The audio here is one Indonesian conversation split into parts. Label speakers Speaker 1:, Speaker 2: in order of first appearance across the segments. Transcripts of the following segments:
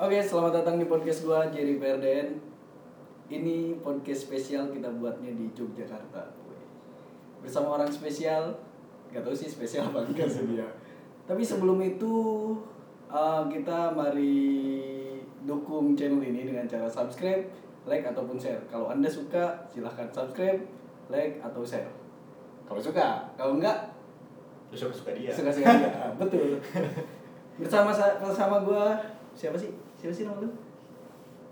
Speaker 1: Oke, selamat datang di podcast gua Jerry Perden. Ini podcast spesial kita buatnya di Yogyakarta. Bersama orang spesial, gak tahu sih spesial apa enggak sih dia. Tapi sebelum itu uh, kita mari dukung channel ini dengan cara subscribe, like ataupun share. Kalau anda suka, silahkan subscribe, like atau share. Kalau suka, kalau enggak,
Speaker 2: suka suka dia.
Speaker 1: suka-suka dia. Betul. Bersama sa- bersama gua siapa sih? Siapa sih nama lu?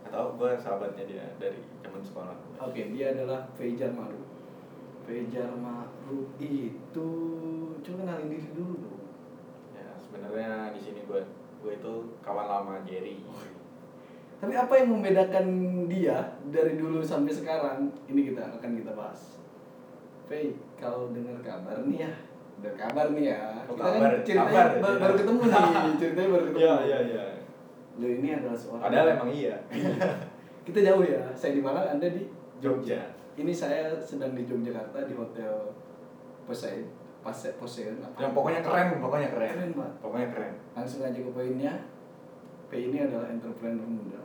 Speaker 2: Atau gue sahabatnya dia dari zaman sekolah.
Speaker 1: Oke, dia adalah Fejar Maruf. Fejar Maruf itu coba kenalin diri dulu dong.
Speaker 2: Ya sebenarnya di sini gue gue itu kawan lama Jerry.
Speaker 1: Tapi apa yang membedakan dia dari dulu sampai sekarang? Ini kita akan kita bahas. Fei, kalau dengar kabar nih ya, dengar kabar nih ya. Kita
Speaker 2: kabar,
Speaker 1: kan ceritanya
Speaker 2: kabar,
Speaker 1: baru,
Speaker 2: ya.
Speaker 1: baru ketemu nih, ceritanya baru ketemu.
Speaker 2: Iya iya iya.
Speaker 1: Lo ini adalah seorang.
Speaker 2: Padahal emang iya.
Speaker 1: kita jauh ya. Saya di Malang, Anda di
Speaker 2: Jogja.
Speaker 1: Ini saya sedang di Yogyakarta di hotel Poseidon, Pase Poseidon apa?
Speaker 2: Yang pokoknya keren, pokoknya keren.
Speaker 1: Keren banget.
Speaker 2: Pokoknya keren.
Speaker 1: Langsung aja ke poinnya. P ini adalah entrepreneur muda.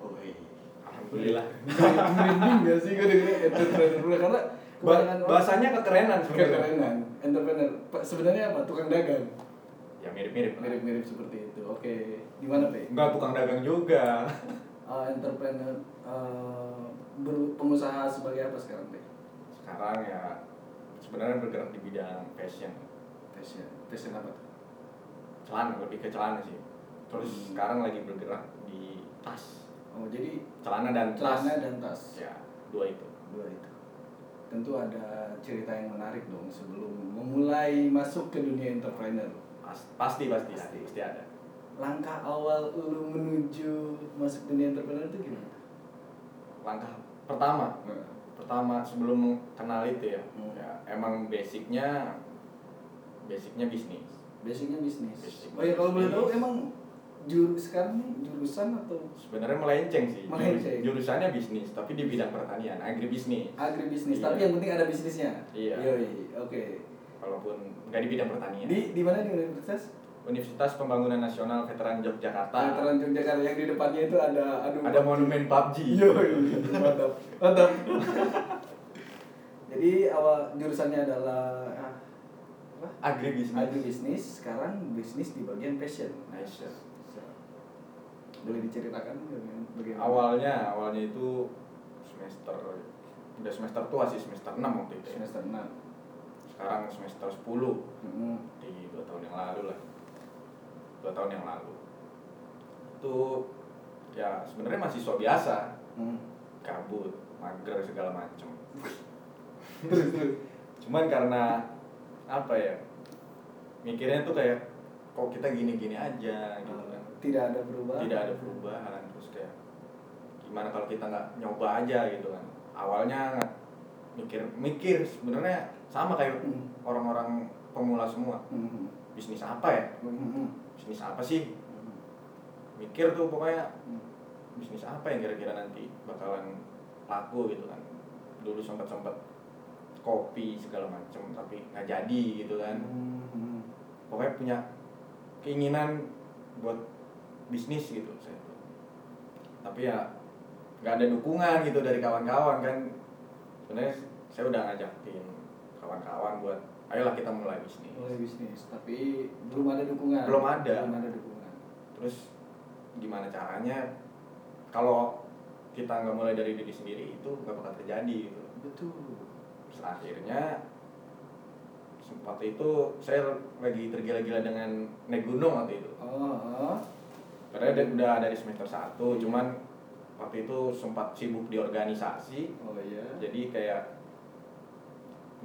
Speaker 2: Oh Alhamdulillah.
Speaker 1: Merinding gak sih gue dengerin entrepreneur muda karena
Speaker 2: Ba bahasanya kekerenan sebenarnya.
Speaker 1: kekerenan. Entrepreneur. Pak, Sebenarnya apa? Tukang dagang.
Speaker 2: Ya mirip-mirip.
Speaker 1: Mirip-mirip seperti itu. Oke, di mana P?
Speaker 2: Enggak tukang dagang juga.
Speaker 1: Uh, entrepreneur uh, ber- pengusaha sebagai apa sekarang P?
Speaker 2: Sekarang ya sebenarnya bergerak di bidang fashion.
Speaker 1: Fashion. Fashion apa tuh?
Speaker 2: Celana lebih ke celana sih. Terus
Speaker 1: Hmm.
Speaker 2: sekarang lagi bergerak di tas.
Speaker 1: Oh, jadi
Speaker 2: Celana dan tas.
Speaker 1: celana dan tas.
Speaker 2: Ya, dua itu.
Speaker 1: dua itu tentu ada cerita yang menarik dong sebelum memulai masuk ke dunia entrepreneur
Speaker 2: Pas- pasti pasti
Speaker 1: Pasti.
Speaker 2: pasti, pasti ada.
Speaker 1: Langkah awal lu menuju masuk dunia entrepreneur itu gimana?
Speaker 2: Langkah pertama, pertama sebelum kenal itu ya,
Speaker 1: Hmm.
Speaker 2: ya emang basicnya basicnya bisnis.
Speaker 1: basicnya bisnis
Speaker 2: Basic
Speaker 1: oh ya kalau boleh tahu emang jur sekarang nih jurusan atau
Speaker 2: Sebenarnya melenceng sih.
Speaker 1: Melenceng.
Speaker 2: Jurus- Jurusannya bisnis, tapi di bidang pertanian, agribisnis.
Speaker 1: agribisnis
Speaker 2: Iya.
Speaker 1: tapi yang penting ada bisnisnya
Speaker 2: Iya.
Speaker 1: Oke
Speaker 2: Walaupun nggak di bidang pertanian.
Speaker 1: di di mana di universitas
Speaker 2: Universitas Pembangunan Nasional Veteran Yogyakarta.
Speaker 1: Veteran Yogyakarta yang di depannya itu ada aduh
Speaker 2: Ada monumen PUBG.
Speaker 1: Yoi, mantap, mantap. Jadi awal jurusannya adalah ah, apa?
Speaker 2: Agribisnis.
Speaker 1: Agribisnis, sekarang bisnis di bagian fashion.
Speaker 2: Nice.
Speaker 1: Boleh diceritakan bagian bagaimana?
Speaker 2: Awalnya, awalnya itu semester udah semester tua sih semester 6 waktu itu ya.
Speaker 1: semester 6.
Speaker 2: Sekarang semester 10
Speaker 1: Hmm.
Speaker 2: di dua tahun yang lalu lah dua tahun yang lalu itu ya sebenarnya mahasiswa biasa
Speaker 1: Hmm.
Speaker 2: kabut mager segala
Speaker 1: terus.
Speaker 2: cuman karena apa ya mikirnya tuh kayak kok kita gini-gini aja gitu kan
Speaker 1: Tidak ada perubahan.
Speaker 2: tidak ada perubahan terus kayak gimana kalau kita nggak nyoba aja gitu kan awalnya mikir mikir sebenarnya sama kayak
Speaker 1: Hmm.
Speaker 2: orang-orang pemula semua
Speaker 1: Hmm.
Speaker 2: bisnis apa ya
Speaker 1: Hmm.
Speaker 2: Bisnis apa sih? Mikir tuh pokoknya bisnis apa yang kira-kira nanti bakalan laku gitu kan. Dulu sempat sempat kopi segala macem tapi nggak jadi gitu kan. Pokoknya punya keinginan buat bisnis gitu saya tuh. tapi ya nggak ada dukungan gitu dari kawan-kawan kan. Sebenarnya saya udah ngajakin kawan-kawan buat ayolah kita mulai bisnis
Speaker 1: Mulai bisnis, tapi belum ada dukungan.
Speaker 2: Belum ada.
Speaker 1: Belum ada dukungan.
Speaker 2: terus gimana caranya kalau kita nggak mulai dari diri sendiri itu nggak bakal terjadi gitu
Speaker 1: Betul.
Speaker 2: terus akhirnya sempat itu saya lagi tergila-gila dengan naik gunung waktu itu
Speaker 1: Oh, oh.
Speaker 2: padahal dia udah dari semester 1 cuman waktu itu sempat sibuk di organisasi
Speaker 1: Oh iya.
Speaker 2: jadi kayak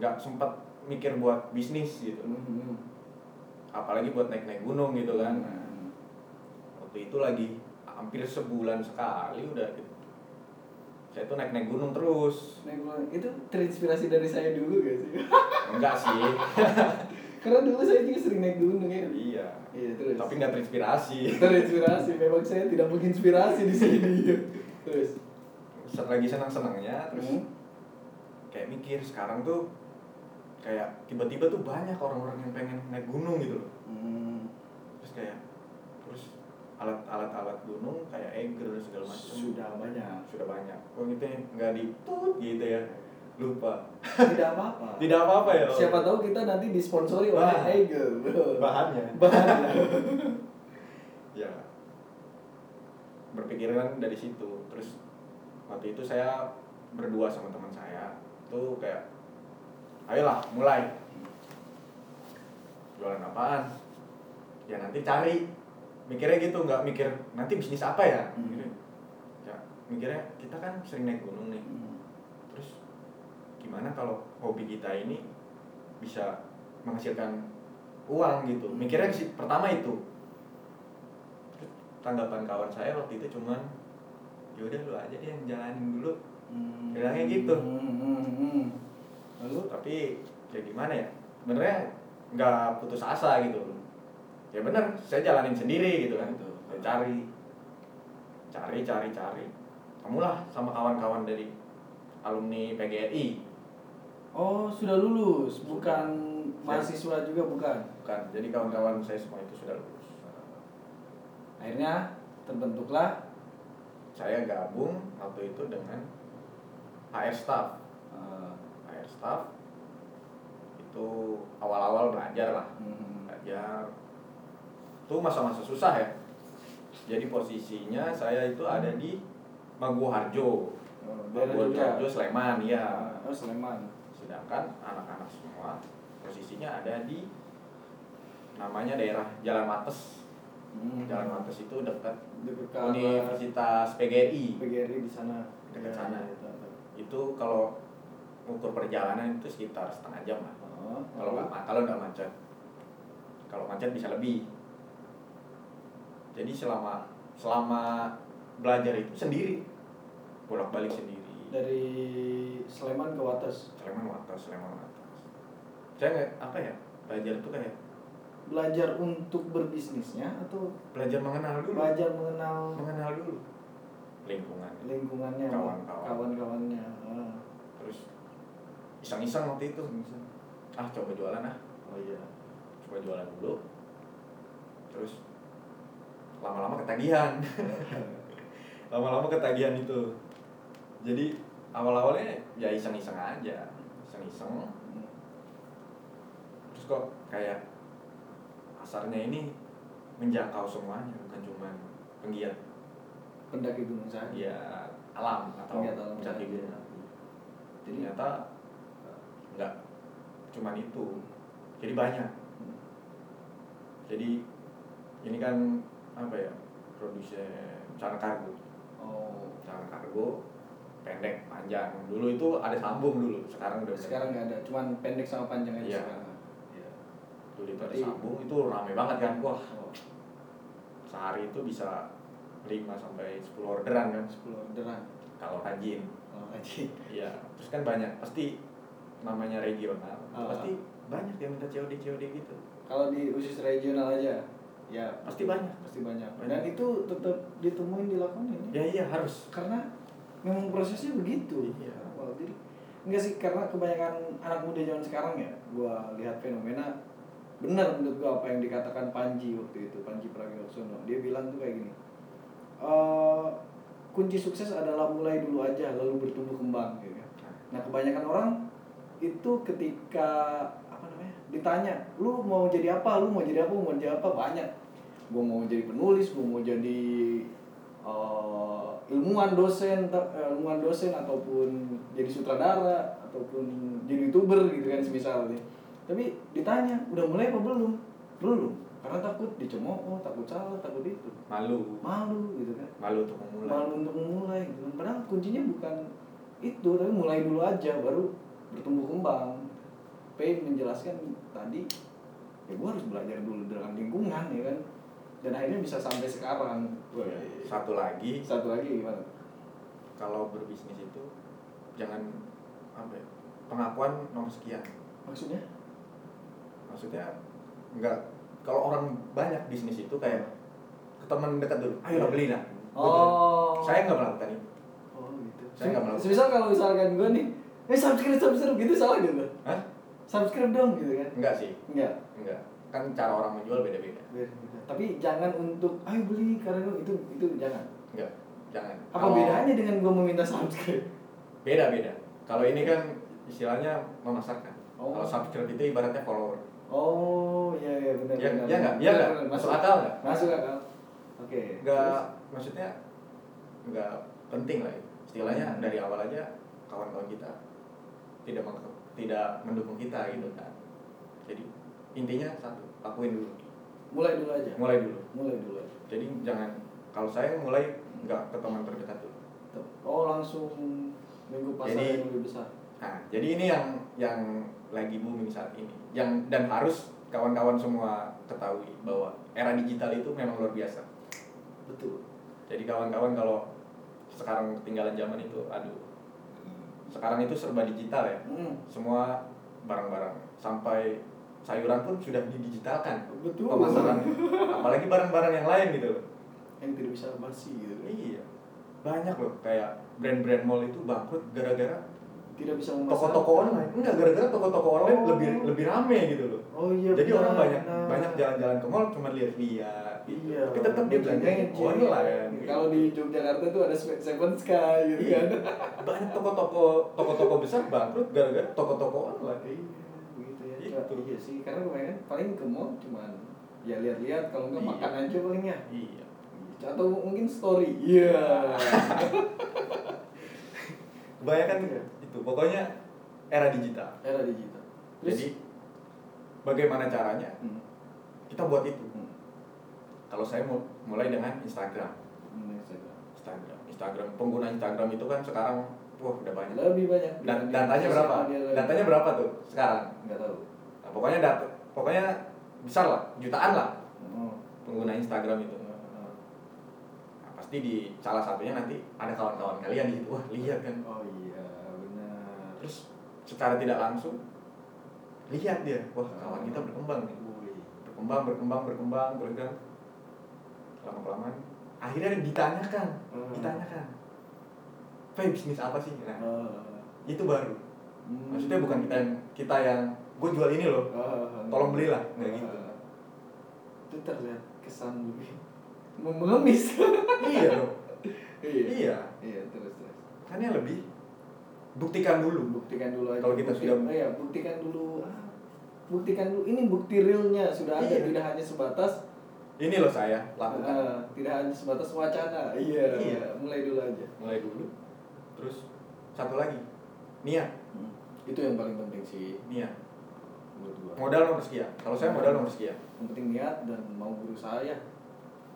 Speaker 2: nggak sempat mikir buat bisnis gitu
Speaker 1: Hmm.
Speaker 2: apalagi buat naik-naik gunung gitu kan
Speaker 1: Hmm.
Speaker 2: waktu itu lagi hampir sebulan sekali udah gitu. saya tuh naik-naik gunung terus
Speaker 1: Naik gunung. itu terinspirasi dari saya dulu gak sih?
Speaker 2: enggak sih
Speaker 1: Karena dulu saya juga sering naik gunung ya.
Speaker 2: iya
Speaker 1: Iya terus.
Speaker 2: tapi nggak terinspirasi
Speaker 1: terinspirasi. Memang saya tidak menginspirasi di sini. terus.
Speaker 2: Lagi senang-senangnya terus
Speaker 1: Hmm.
Speaker 2: kayak mikir sekarang tuh kayak tiba-tiba tuh banyak orang-orang yang pengen naik gunung gitu loh.
Speaker 1: Hmm.
Speaker 2: terus kayak terus alat-alat alat gunung kayak Eiger segala macam
Speaker 1: sudah banyak.
Speaker 2: Sudah banyak. Oh gitu ya nggak ditut gitu ya? Lupa.
Speaker 1: Tidak apa-apa.
Speaker 2: Tidak apa-apa ya?
Speaker 1: Siapa tahu kita nanti disponsori oleh
Speaker 2: Wah.
Speaker 1: Eiger bro.
Speaker 2: Bahannya.
Speaker 1: Bahan.
Speaker 2: Ya. Berpikiran dari situ. Terus waktu itu saya berdua sama teman saya. Tuh kayak ayolah mulai. Jualan apaan? Ya nanti cari. Mikirnya gitu nggak mikir nanti bisnis apa ya?
Speaker 1: Hmm.
Speaker 2: Mikirnya, ya mikirnya kita kan sering naik gunung nih. Terus gimana kalau hobi kita ini bisa menghasilkan uang gitu? Mikirnya sih pertama itu. Tanggapan kawan saya waktu itu cuman yaudah lu aja deh yang jalanin dulu.
Speaker 1: Hmm.
Speaker 2: Bilangnya gitu.
Speaker 1: Lalu
Speaker 2: tapi ya gimana ya? Sebenarnya nggak putus asa gitu. Ya bener saya jalanin sendiri gitu kan.
Speaker 1: Gitu.
Speaker 2: saya cari. Cari cari cari. Kamulah sama kawan-kawan dari alumni PGRI
Speaker 1: oh sudah lulus. Bukan
Speaker 2: Sudah.
Speaker 1: mahasiswa juga bukan?
Speaker 2: Bukan. Jadi kawan-kawan saya semua itu sudah lulus.
Speaker 1: Akhirnya terbentuklah
Speaker 2: saya gabung waktu itu dengan HR staff HR staff itu awal-awal belajar lah.
Speaker 1: Hmm,
Speaker 2: belajar. Itu masa-masa susah ya. Jadi posisinya saya itu ada di Maguwo Harjo
Speaker 1: oh,
Speaker 2: Maguwo
Speaker 1: Jogja
Speaker 2: Harjo Sleman ya
Speaker 1: oh Sleman.
Speaker 2: Sedangkan anak-anak semua posisinya ada di namanya daerah Jalan Wates
Speaker 1: Hmm.
Speaker 2: Jalan Wates itu dekat Universitas PGRI
Speaker 1: PGRI di sana.
Speaker 2: Dekat
Speaker 1: Ya,
Speaker 2: sana.
Speaker 1: ya, tahu, tahu.
Speaker 2: itu kalau ukur perjalanan itu sekitar setengah jam lah.
Speaker 1: Oh,
Speaker 2: kalau nggak kalau nggak macet. Kalau macet bisa lebih. Jadi selama selama belajar itu sendiri. Bolak balik sendiri.
Speaker 1: Dari Sleman ke Wates?
Speaker 2: Sleman atas Sleman atas saya nggak apa ya? Belajar itu kayak
Speaker 1: belajar untuk berbisnisnya atau
Speaker 2: belajar mengenal dulu.
Speaker 1: Belajar mengenal
Speaker 2: mengenal dulu. Lingkungan
Speaker 1: lingkungannya
Speaker 2: Kawan-kawan.
Speaker 1: kawan-kawannya. Ah.
Speaker 2: Iseng-iseng waktu itu ah coba jualan ah.
Speaker 1: Oh iya.
Speaker 2: Coba jualan dulu. Terus lama-lama ketagihan. Lama-lama ketagihan itu. Jadi awal-awalnya ya iseng-iseng aja. Iseng-iseng. Terus kok kayak pasarnya ini menjangkau semuanya bukan cuma penggiat.
Speaker 1: Pendaki gunung saja.
Speaker 2: Ya alam atau
Speaker 1: Penggiat alam
Speaker 2: pendaki gunung
Speaker 1: Jadi-
Speaker 2: ternyata nggak. Cuman itu. Jadi banyak. Jadi ini kan apa ya produsen cara kargo.
Speaker 1: Oh.
Speaker 2: Cara kargo pendek panjang. Dulu itu ada sambung dulu sekarang udah
Speaker 1: sekarang nggak ada. Cuman pendek sama panjang aja
Speaker 2: Iya.
Speaker 1: sekarang. Iya.
Speaker 2: dulu itu ada sambung itu rame banget kan. Wah.
Speaker 1: Oh,
Speaker 2: sehari itu bisa 5 sampai 10 orderan kan.
Speaker 1: 10 orderan.
Speaker 2: Kalau rajin.
Speaker 1: Kalau haji
Speaker 2: iya. Terus kan banyak. Pasti namanya regional
Speaker 1: Ah.
Speaker 2: pasti banyak yang minta COD COD gitu
Speaker 1: kalau di usus regional aja ya
Speaker 2: Pasti banyak.
Speaker 1: pasti banyak
Speaker 2: Banyak.
Speaker 1: dan itu tetap ditemuin dilakukan ini
Speaker 2: ya iya harus
Speaker 1: karena memang prosesnya begitu
Speaker 2: Iya.
Speaker 1: Awal. jadi enggak sih karena kebanyakan anak muda zaman sekarang ya gua lihat fenomena benar menurut gua apa yang dikatakan Panji waktu itu Panji Pragiwaksono dia bilang tuh kayak gini "Eh, kunci sukses adalah mulai dulu aja lalu bertumbuh kembang gitu kan nah kebanyakan orang itu ketika apa namanya ditanya lu mau jadi apa? Lu mau jadi apa? Mau jadi apa? Banyak. Gua mau jadi penulis gua mau jadi eh, ilmuwan dosen eh, ilmuwan dosen ataupun jadi sutradara ataupun jadi youtuber gitu kan semisal nih tapi ditanya udah mulai apa belum? Belum karena takut dicemooh takut salah takut itu.
Speaker 2: Malu.
Speaker 1: Malu gitu kan.
Speaker 2: Malu untuk memulai.
Speaker 1: Malu untuk memulai gitu kan. padahal kuncinya bukan itu tapi mulai dulu aja baru bertumbuh kembang. P menjelaskan tadi ya gua harus belajar dulu dengan lingkungan ya kan? Dan akhirnya bisa sampai sekarang. Wah,
Speaker 2: satu lagi.
Speaker 1: Satu lagi gimana?
Speaker 2: Kalau berbisnis itu jangan apa ya pengakuan nomor sekian.
Speaker 1: Maksudnya?
Speaker 2: Maksudnya enggak kalau orang banyak bisnis itu kayak ke teman dekat dulu ayo lah beli lah
Speaker 1: oh.
Speaker 2: Saya nggak melakukan itu.
Speaker 1: Oh gitu.
Speaker 2: Saya nggak melakukan.
Speaker 1: semisal kalau misalkan gua nih eh subscribe subscribe gitu salah gitu
Speaker 2: Hah?
Speaker 1: subscribe dong gitu kan
Speaker 2: enggak sih
Speaker 1: enggak
Speaker 2: enggak kan cara orang menjual beda-beda
Speaker 1: Tapi jangan untuk ayo beli karena itu itu jangan.
Speaker 2: enggak jangan
Speaker 1: Apa
Speaker 2: Kalau-
Speaker 1: bedanya dengan gua meminta subscribe?
Speaker 2: beda beda kalau ini kan istilahnya memasarkan
Speaker 1: Oh.
Speaker 2: kalau subscribe itu ibaratnya follower
Speaker 1: Oh, iya iya benar
Speaker 2: Ya-
Speaker 1: benar.
Speaker 2: ya nggak? Ya
Speaker 1: Benar,
Speaker 2: nggak?
Speaker 1: benar.
Speaker 2: Masuk akal nggak?
Speaker 1: Masuk akal. Oke.
Speaker 2: nggak maksudnya nggak penting lah itu. istilahnya
Speaker 1: Hmm.
Speaker 2: dari awal aja kawan-kawan kita tidak tidak mendukung kita gitu kan jadi intinya satu lakuin dulu
Speaker 1: mulai dulu aja.
Speaker 2: mulai dulu
Speaker 1: Mulai dulu aja.
Speaker 2: jadi jangan kalau saya mulai nggak ke teman terdekat dulu.
Speaker 1: Oh, langsung minggu pasar
Speaker 2: Jadi-
Speaker 1: yang lebih besar.
Speaker 2: nah jadi ini yang yang lagi booming saat ini yang dan harus kawan-kawan semua ketahui bahwa era digital itu memang luar biasa
Speaker 1: Betul.
Speaker 2: jadi kawan-kawan kalau sekarang ketinggalan zaman itu aduh sekarang itu serba digital ya
Speaker 1: Hmm.
Speaker 2: semua barang-barang sampai sayuran pun sudah didigitalkan
Speaker 1: Betul.
Speaker 2: pemasaran apalagi barang-barang yang lain gitu loh
Speaker 1: Yang tidak bisa basi gitu.
Speaker 2: iya banyak loh kayak brand-brand mall itu bangkrut gara-gara
Speaker 1: Tidak bisa
Speaker 2: toko-toko online enggak gara-gara toko-toko online
Speaker 1: Oh.
Speaker 2: lebih lebih rame gitu loh
Speaker 1: Oh iya.
Speaker 2: jadi
Speaker 1: benar,
Speaker 2: orang banyak banyak jalan-jalan ke mall cuma lihat-lihat.
Speaker 1: Iya.
Speaker 2: tapi tetap dia belanja
Speaker 1: Magic.
Speaker 2: online gitu.
Speaker 1: Kalau di Yogyakarta tuh ada Seven Sky gitu
Speaker 2: Iya.
Speaker 1: kan.
Speaker 2: banyak toko-toko toko-toko besar bangkrut gara-gara toko-toko online
Speaker 1: Iya, gitu ya.
Speaker 2: Gitu.
Speaker 1: Iya sih, karena kemarin paling ke mall cuman ya lihat-lihat kalau nggak
Speaker 2: Iya.
Speaker 1: makan aja palingnya.
Speaker 2: iya
Speaker 1: Atau mungkin story. Iya.
Speaker 2: kebanyakan
Speaker 1: Iya.
Speaker 2: itu pokoknya era digital
Speaker 1: Era digital. Terus
Speaker 2: jadi bagaimana caranya
Speaker 1: hmm.
Speaker 2: kita buat itu. Kalau saya mau mulai dengan Instagram.
Speaker 1: Hmm, Instagram.
Speaker 2: Instagram. Instagram. Pengguna Instagram itu kan sekarang wah udah banyak.
Speaker 1: Lebih banyak.
Speaker 2: dan datanya berapa? datanya berapa tuh sekarang?
Speaker 1: Nggak tahu.
Speaker 2: nah, pokoknya data pokoknya besar lah jutaan lah.
Speaker 1: Oh.
Speaker 2: pengguna Instagram itu.
Speaker 1: Oh.
Speaker 2: Nah, pasti di salah satunya nanti ada kawan-kawan kalian di situ. Wah lihat kan.
Speaker 1: Oh iya, benar.
Speaker 2: terus secara tidak langsung lihat dia. Wah kawan kita berkembang nih. Berkembang berkembang berkembang kan lama kelamaan akhirnya ditanyakan
Speaker 1: Hmm.
Speaker 2: ditanyakan Fai bisnis apa sih nah
Speaker 1: Oh.
Speaker 2: itu baru
Speaker 1: Hmm.
Speaker 2: maksudnya bukan kita yang kita yang gue jual ini loh
Speaker 1: Oh.
Speaker 2: tolong belilah nggak
Speaker 1: Oh.
Speaker 2: gitu
Speaker 1: Itu terlihat kesan lebih mengemis.
Speaker 2: iya loh
Speaker 1: iya.
Speaker 2: iya
Speaker 1: Iya, terus terus.
Speaker 2: kan yang lebih buktikan dulu
Speaker 1: Buktikan dulu aja.
Speaker 2: Kalau kita
Speaker 1: Bukti-
Speaker 2: sudah-
Speaker 1: iya, buktikan dulu. Ah, Buktikan dulu ini bukti realnya sudah ada,
Speaker 2: Iya.
Speaker 1: tidak hanya sebatas
Speaker 2: ini loh saya lakukan
Speaker 1: ah, tidak hanya sebatas wacana. Iya.
Speaker 2: Iya.
Speaker 1: Mulai dulu aja.
Speaker 2: mulai dulu terus satu lagi niat
Speaker 1: Itu yang paling penting sih
Speaker 2: niat modal nomor sekian kalau saya modal nomor sekian
Speaker 1: Yang penting niat dan mau berusaha ya.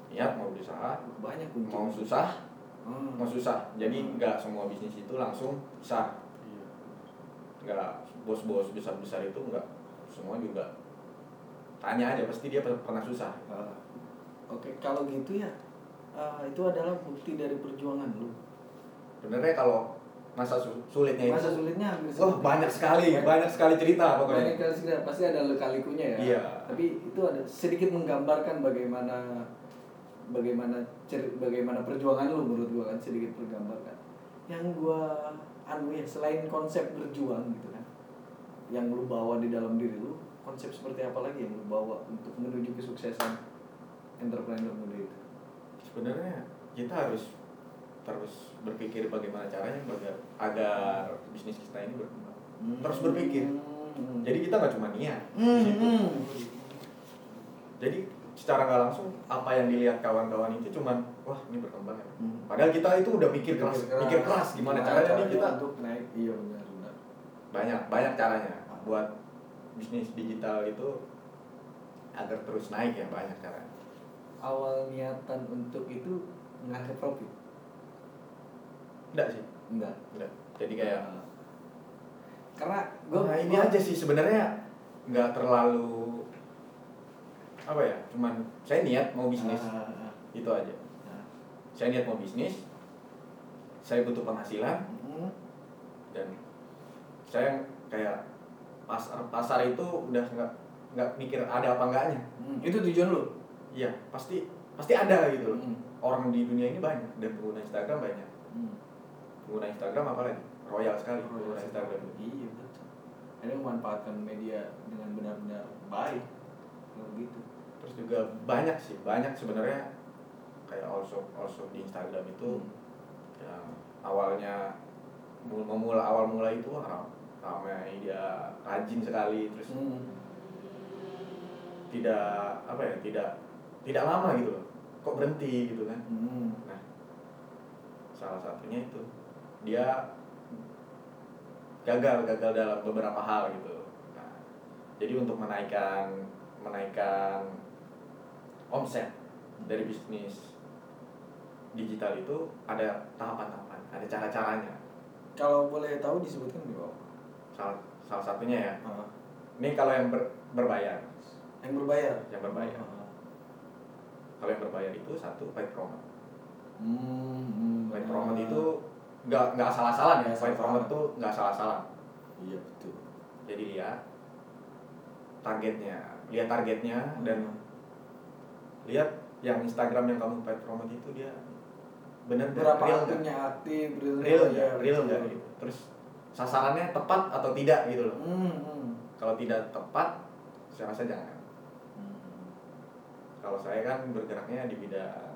Speaker 2: niat mau berusaha
Speaker 1: Banyak kunci.
Speaker 2: mau susah
Speaker 1: Hmm.
Speaker 2: mau susah jadi nggak semua bisnis itu langsung besar
Speaker 1: Iya.
Speaker 2: nggak bos-bos besar-besar itu nggak semua juga tanya aja pasti dia per- pernah susah
Speaker 1: Ah, Oke, kalau gitu ya, ah, itu adalah bukti dari perjuangan lu.
Speaker 2: sebenarnya kalau masa su- sulitnya
Speaker 1: Masa
Speaker 2: itu
Speaker 1: sulitnya hampir
Speaker 2: wah
Speaker 1: seperti-
Speaker 2: banyak sekali banyak sekali cerita
Speaker 1: Banyak
Speaker 2: pokoknya
Speaker 1: kali cerita, pasti ada lika-likunya ya.
Speaker 2: Iya.
Speaker 1: Tapi itu ada sedikit menggambarkan bagaimana bagaimana cer- bagaimana perjuangan lu menurut gua kan sedikit tergambarkan. Yang gua anu ya selain konsep berjuang gitu kan, yang lu bawa di dalam diri lu, konsep seperti apa lagi yang lu bawa untuk menuju kesuksesan entrepreneur muda itu?
Speaker 2: sebenarnya kita harus terus berpikir bagaimana caranya agar agar bisnis kita ini berkembang Terus berpikir.
Speaker 1: Hmm.
Speaker 2: jadi kita nggak cuma niat
Speaker 1: Hmm, hmm.
Speaker 2: jadi secara nggak langsung apa yang dilihat kawan-kawan itu cuman wah ini berkembang ya
Speaker 1: Hmm.
Speaker 2: padahal kita itu udah mikir keras mikir keras gimana caranya nih kita
Speaker 1: untuk naik iya benar benar
Speaker 2: banyak banyak caranya buat bisnis digital itu agar terus naik ya banyak caranya
Speaker 1: awal niatan untuk itu nggak profit?
Speaker 2: Enggak sih.
Speaker 1: Enggak.
Speaker 2: Enggak. Jadi kayak
Speaker 1: karena
Speaker 2: gua nah, ini aja sih sebenarnya nggak terlalu apa ya? Cuman saya niat mau bisnis.
Speaker 1: Ah, ah,
Speaker 2: itu aja.
Speaker 1: Ah.
Speaker 2: saya niat mau bisnis. Saya butuh penghasilan.
Speaker 1: Hmm.
Speaker 2: dan saya kayak pasar pasar itu udah nggak nggak mikir ada apa enggaknya.
Speaker 1: Hmm, itu tujuan lu
Speaker 2: iya pasti pasti ada gitu loh.
Speaker 1: Hmm.
Speaker 2: orang di dunia ini banyak dan pengguna Instagram banyak.
Speaker 1: Hmm.
Speaker 2: pengguna Instagram apa lagi? Royal sekali pengguna Instagram.
Speaker 1: Iya betul. Ada memanfaatkan media dengan benar-benar baik. Kalau gitu
Speaker 2: terus juga banyak sih banyak sebenarnya kayak also also di Instagram itu yang awalnya mul- memula awal mula itu wah, ram- ramai dia rajin sekali terus
Speaker 1: Hmm.
Speaker 2: tidak apa ya tidak tidak lama gitu loh. Kok berhenti gitu kan?
Speaker 1: Hmm.
Speaker 2: nah salah satunya itu. Dia gagal gagal dalam beberapa hal gitu. Nah, jadi untuk menaikkan menaikkan omset dari bisnis digital itu ada tahapan-tahapan ada cara-caranya.
Speaker 1: Kalau boleh tahu disebutkan di bawah?
Speaker 2: Salah salah satunya ya.
Speaker 1: Ah.
Speaker 2: ini kalau yang ber- berbayar.
Speaker 1: Yang berbayar?
Speaker 2: Yang berbayar.
Speaker 1: Ah.
Speaker 2: Kalau yang berbayar itu satu paid promote.
Speaker 1: Hmm, hmm.
Speaker 2: paid promote itu nggak nggak salah-salah ya paid promote tuh nggak salah-salah
Speaker 1: iya betul.
Speaker 2: Jadi lihat targetnya lihat targetnya dan
Speaker 1: Hmm.
Speaker 2: lihat yang Instagram yang kamu paid promote itu dia benar
Speaker 1: berapa
Speaker 2: real
Speaker 1: akunnya aktif real
Speaker 2: real
Speaker 1: Iya,
Speaker 2: real nggak gitu. Terus sasarannya tepat atau tidak gitu loh.
Speaker 1: Hmm, hmm.
Speaker 2: kalau tidak tepat saya rasa jangan.
Speaker 1: Hmm.
Speaker 2: Kalau saya kan bergeraknya di bidang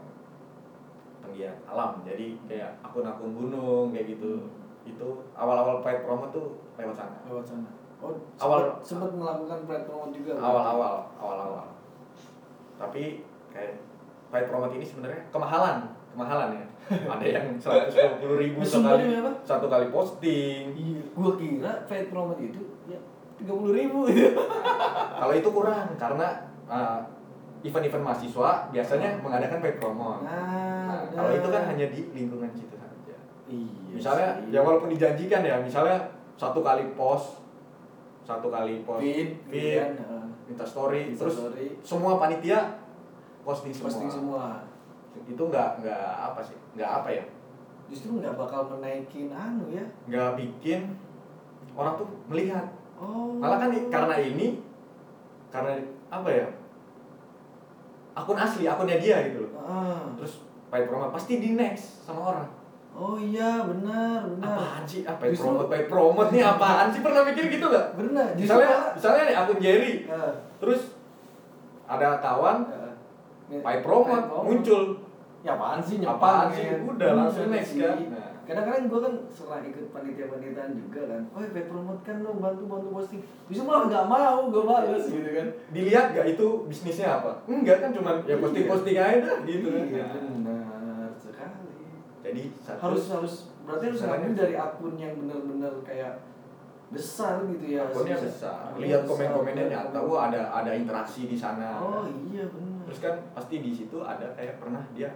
Speaker 2: penggiat alam. Jadi kayak akun-akun gunung kayak gitu. Itu awal-awal paid promo tuh lewat sana.
Speaker 1: Lewat sana. Oh
Speaker 2: Awal-
Speaker 1: sempat, melakukan paid promote juga
Speaker 2: awal-awal awal-awal. Tapi kayak paid promote ini sebenarnya kemahalan kemahalan ya. Ada yang seratus dua puluh ribu sekali satu kali posting.
Speaker 1: Iya gua kira paid promote itu ya tiga puluh ribu gitu.
Speaker 2: Kalau itu kurang karena uh, event-event mahasiswa biasanya mengadakan paid promote.
Speaker 1: Nah,
Speaker 2: Nah, kalau itu kan hanya di lingkungan situ saja.
Speaker 1: Iya
Speaker 2: misalnya
Speaker 1: sih.
Speaker 2: ya walaupun dijanjikan ya misalnya satu kali post satu kali post
Speaker 1: feed
Speaker 2: feed,
Speaker 1: ah.
Speaker 2: minta story
Speaker 1: Insta
Speaker 2: terus
Speaker 1: story,
Speaker 2: semua panitia posting semua,
Speaker 1: posting semua.
Speaker 2: Itu nggak nggak apa sih? Nggak apa ya?
Speaker 1: Justru nggak bakal menaikin anu ya?
Speaker 2: Nggak bikin orang tuh melihat.
Speaker 1: Oh.
Speaker 2: Malah kan karena ini karena apa ya akun asli akunnya dia gitu loh.
Speaker 1: Ah.
Speaker 2: terus paid promote pasti di next sama orang.
Speaker 1: Oh iya benar benar.
Speaker 2: Apaan sih? Ah, paid
Speaker 1: Justru-
Speaker 2: promote paid promote nih apaan sih? Pernah mikir gitu gak
Speaker 1: benar
Speaker 2: misalnya
Speaker 1: malah-
Speaker 2: misalnya nih akun Jerry.
Speaker 1: Ah,
Speaker 2: terus ada kawan
Speaker 1: ah.
Speaker 2: paid promote muncul.
Speaker 1: Ya apaan sih
Speaker 2: apaan
Speaker 1: nyepang
Speaker 2: sih?
Speaker 1: ya?
Speaker 2: udah langsung
Speaker 1: Bener
Speaker 2: next kan? Nah,
Speaker 1: kadang-kadang gue kan setelah ikut panitia-panitiaan juga kan. Oh paid promote kan dong bantu bantu posting. Bisa malah nggak mau gue males gitu kan.
Speaker 2: Dilihat gak itu bisnisnya apa? Enggak kan cuman ya
Speaker 1: Iya.
Speaker 2: posting posting aja dah gitu kan.
Speaker 1: Iya benar sekali.
Speaker 2: Jadi satu
Speaker 1: harus harus berarti harus ngambil dari akun yang benar-benar kayak besar gitu ya
Speaker 2: akunnya besar.
Speaker 1: Akunnya
Speaker 2: lihat komen-komennya nyata wah ada ada interaksi di sana.
Speaker 1: Oh iya benar.
Speaker 2: Terus kan pasti di situ ada kayak pernah dia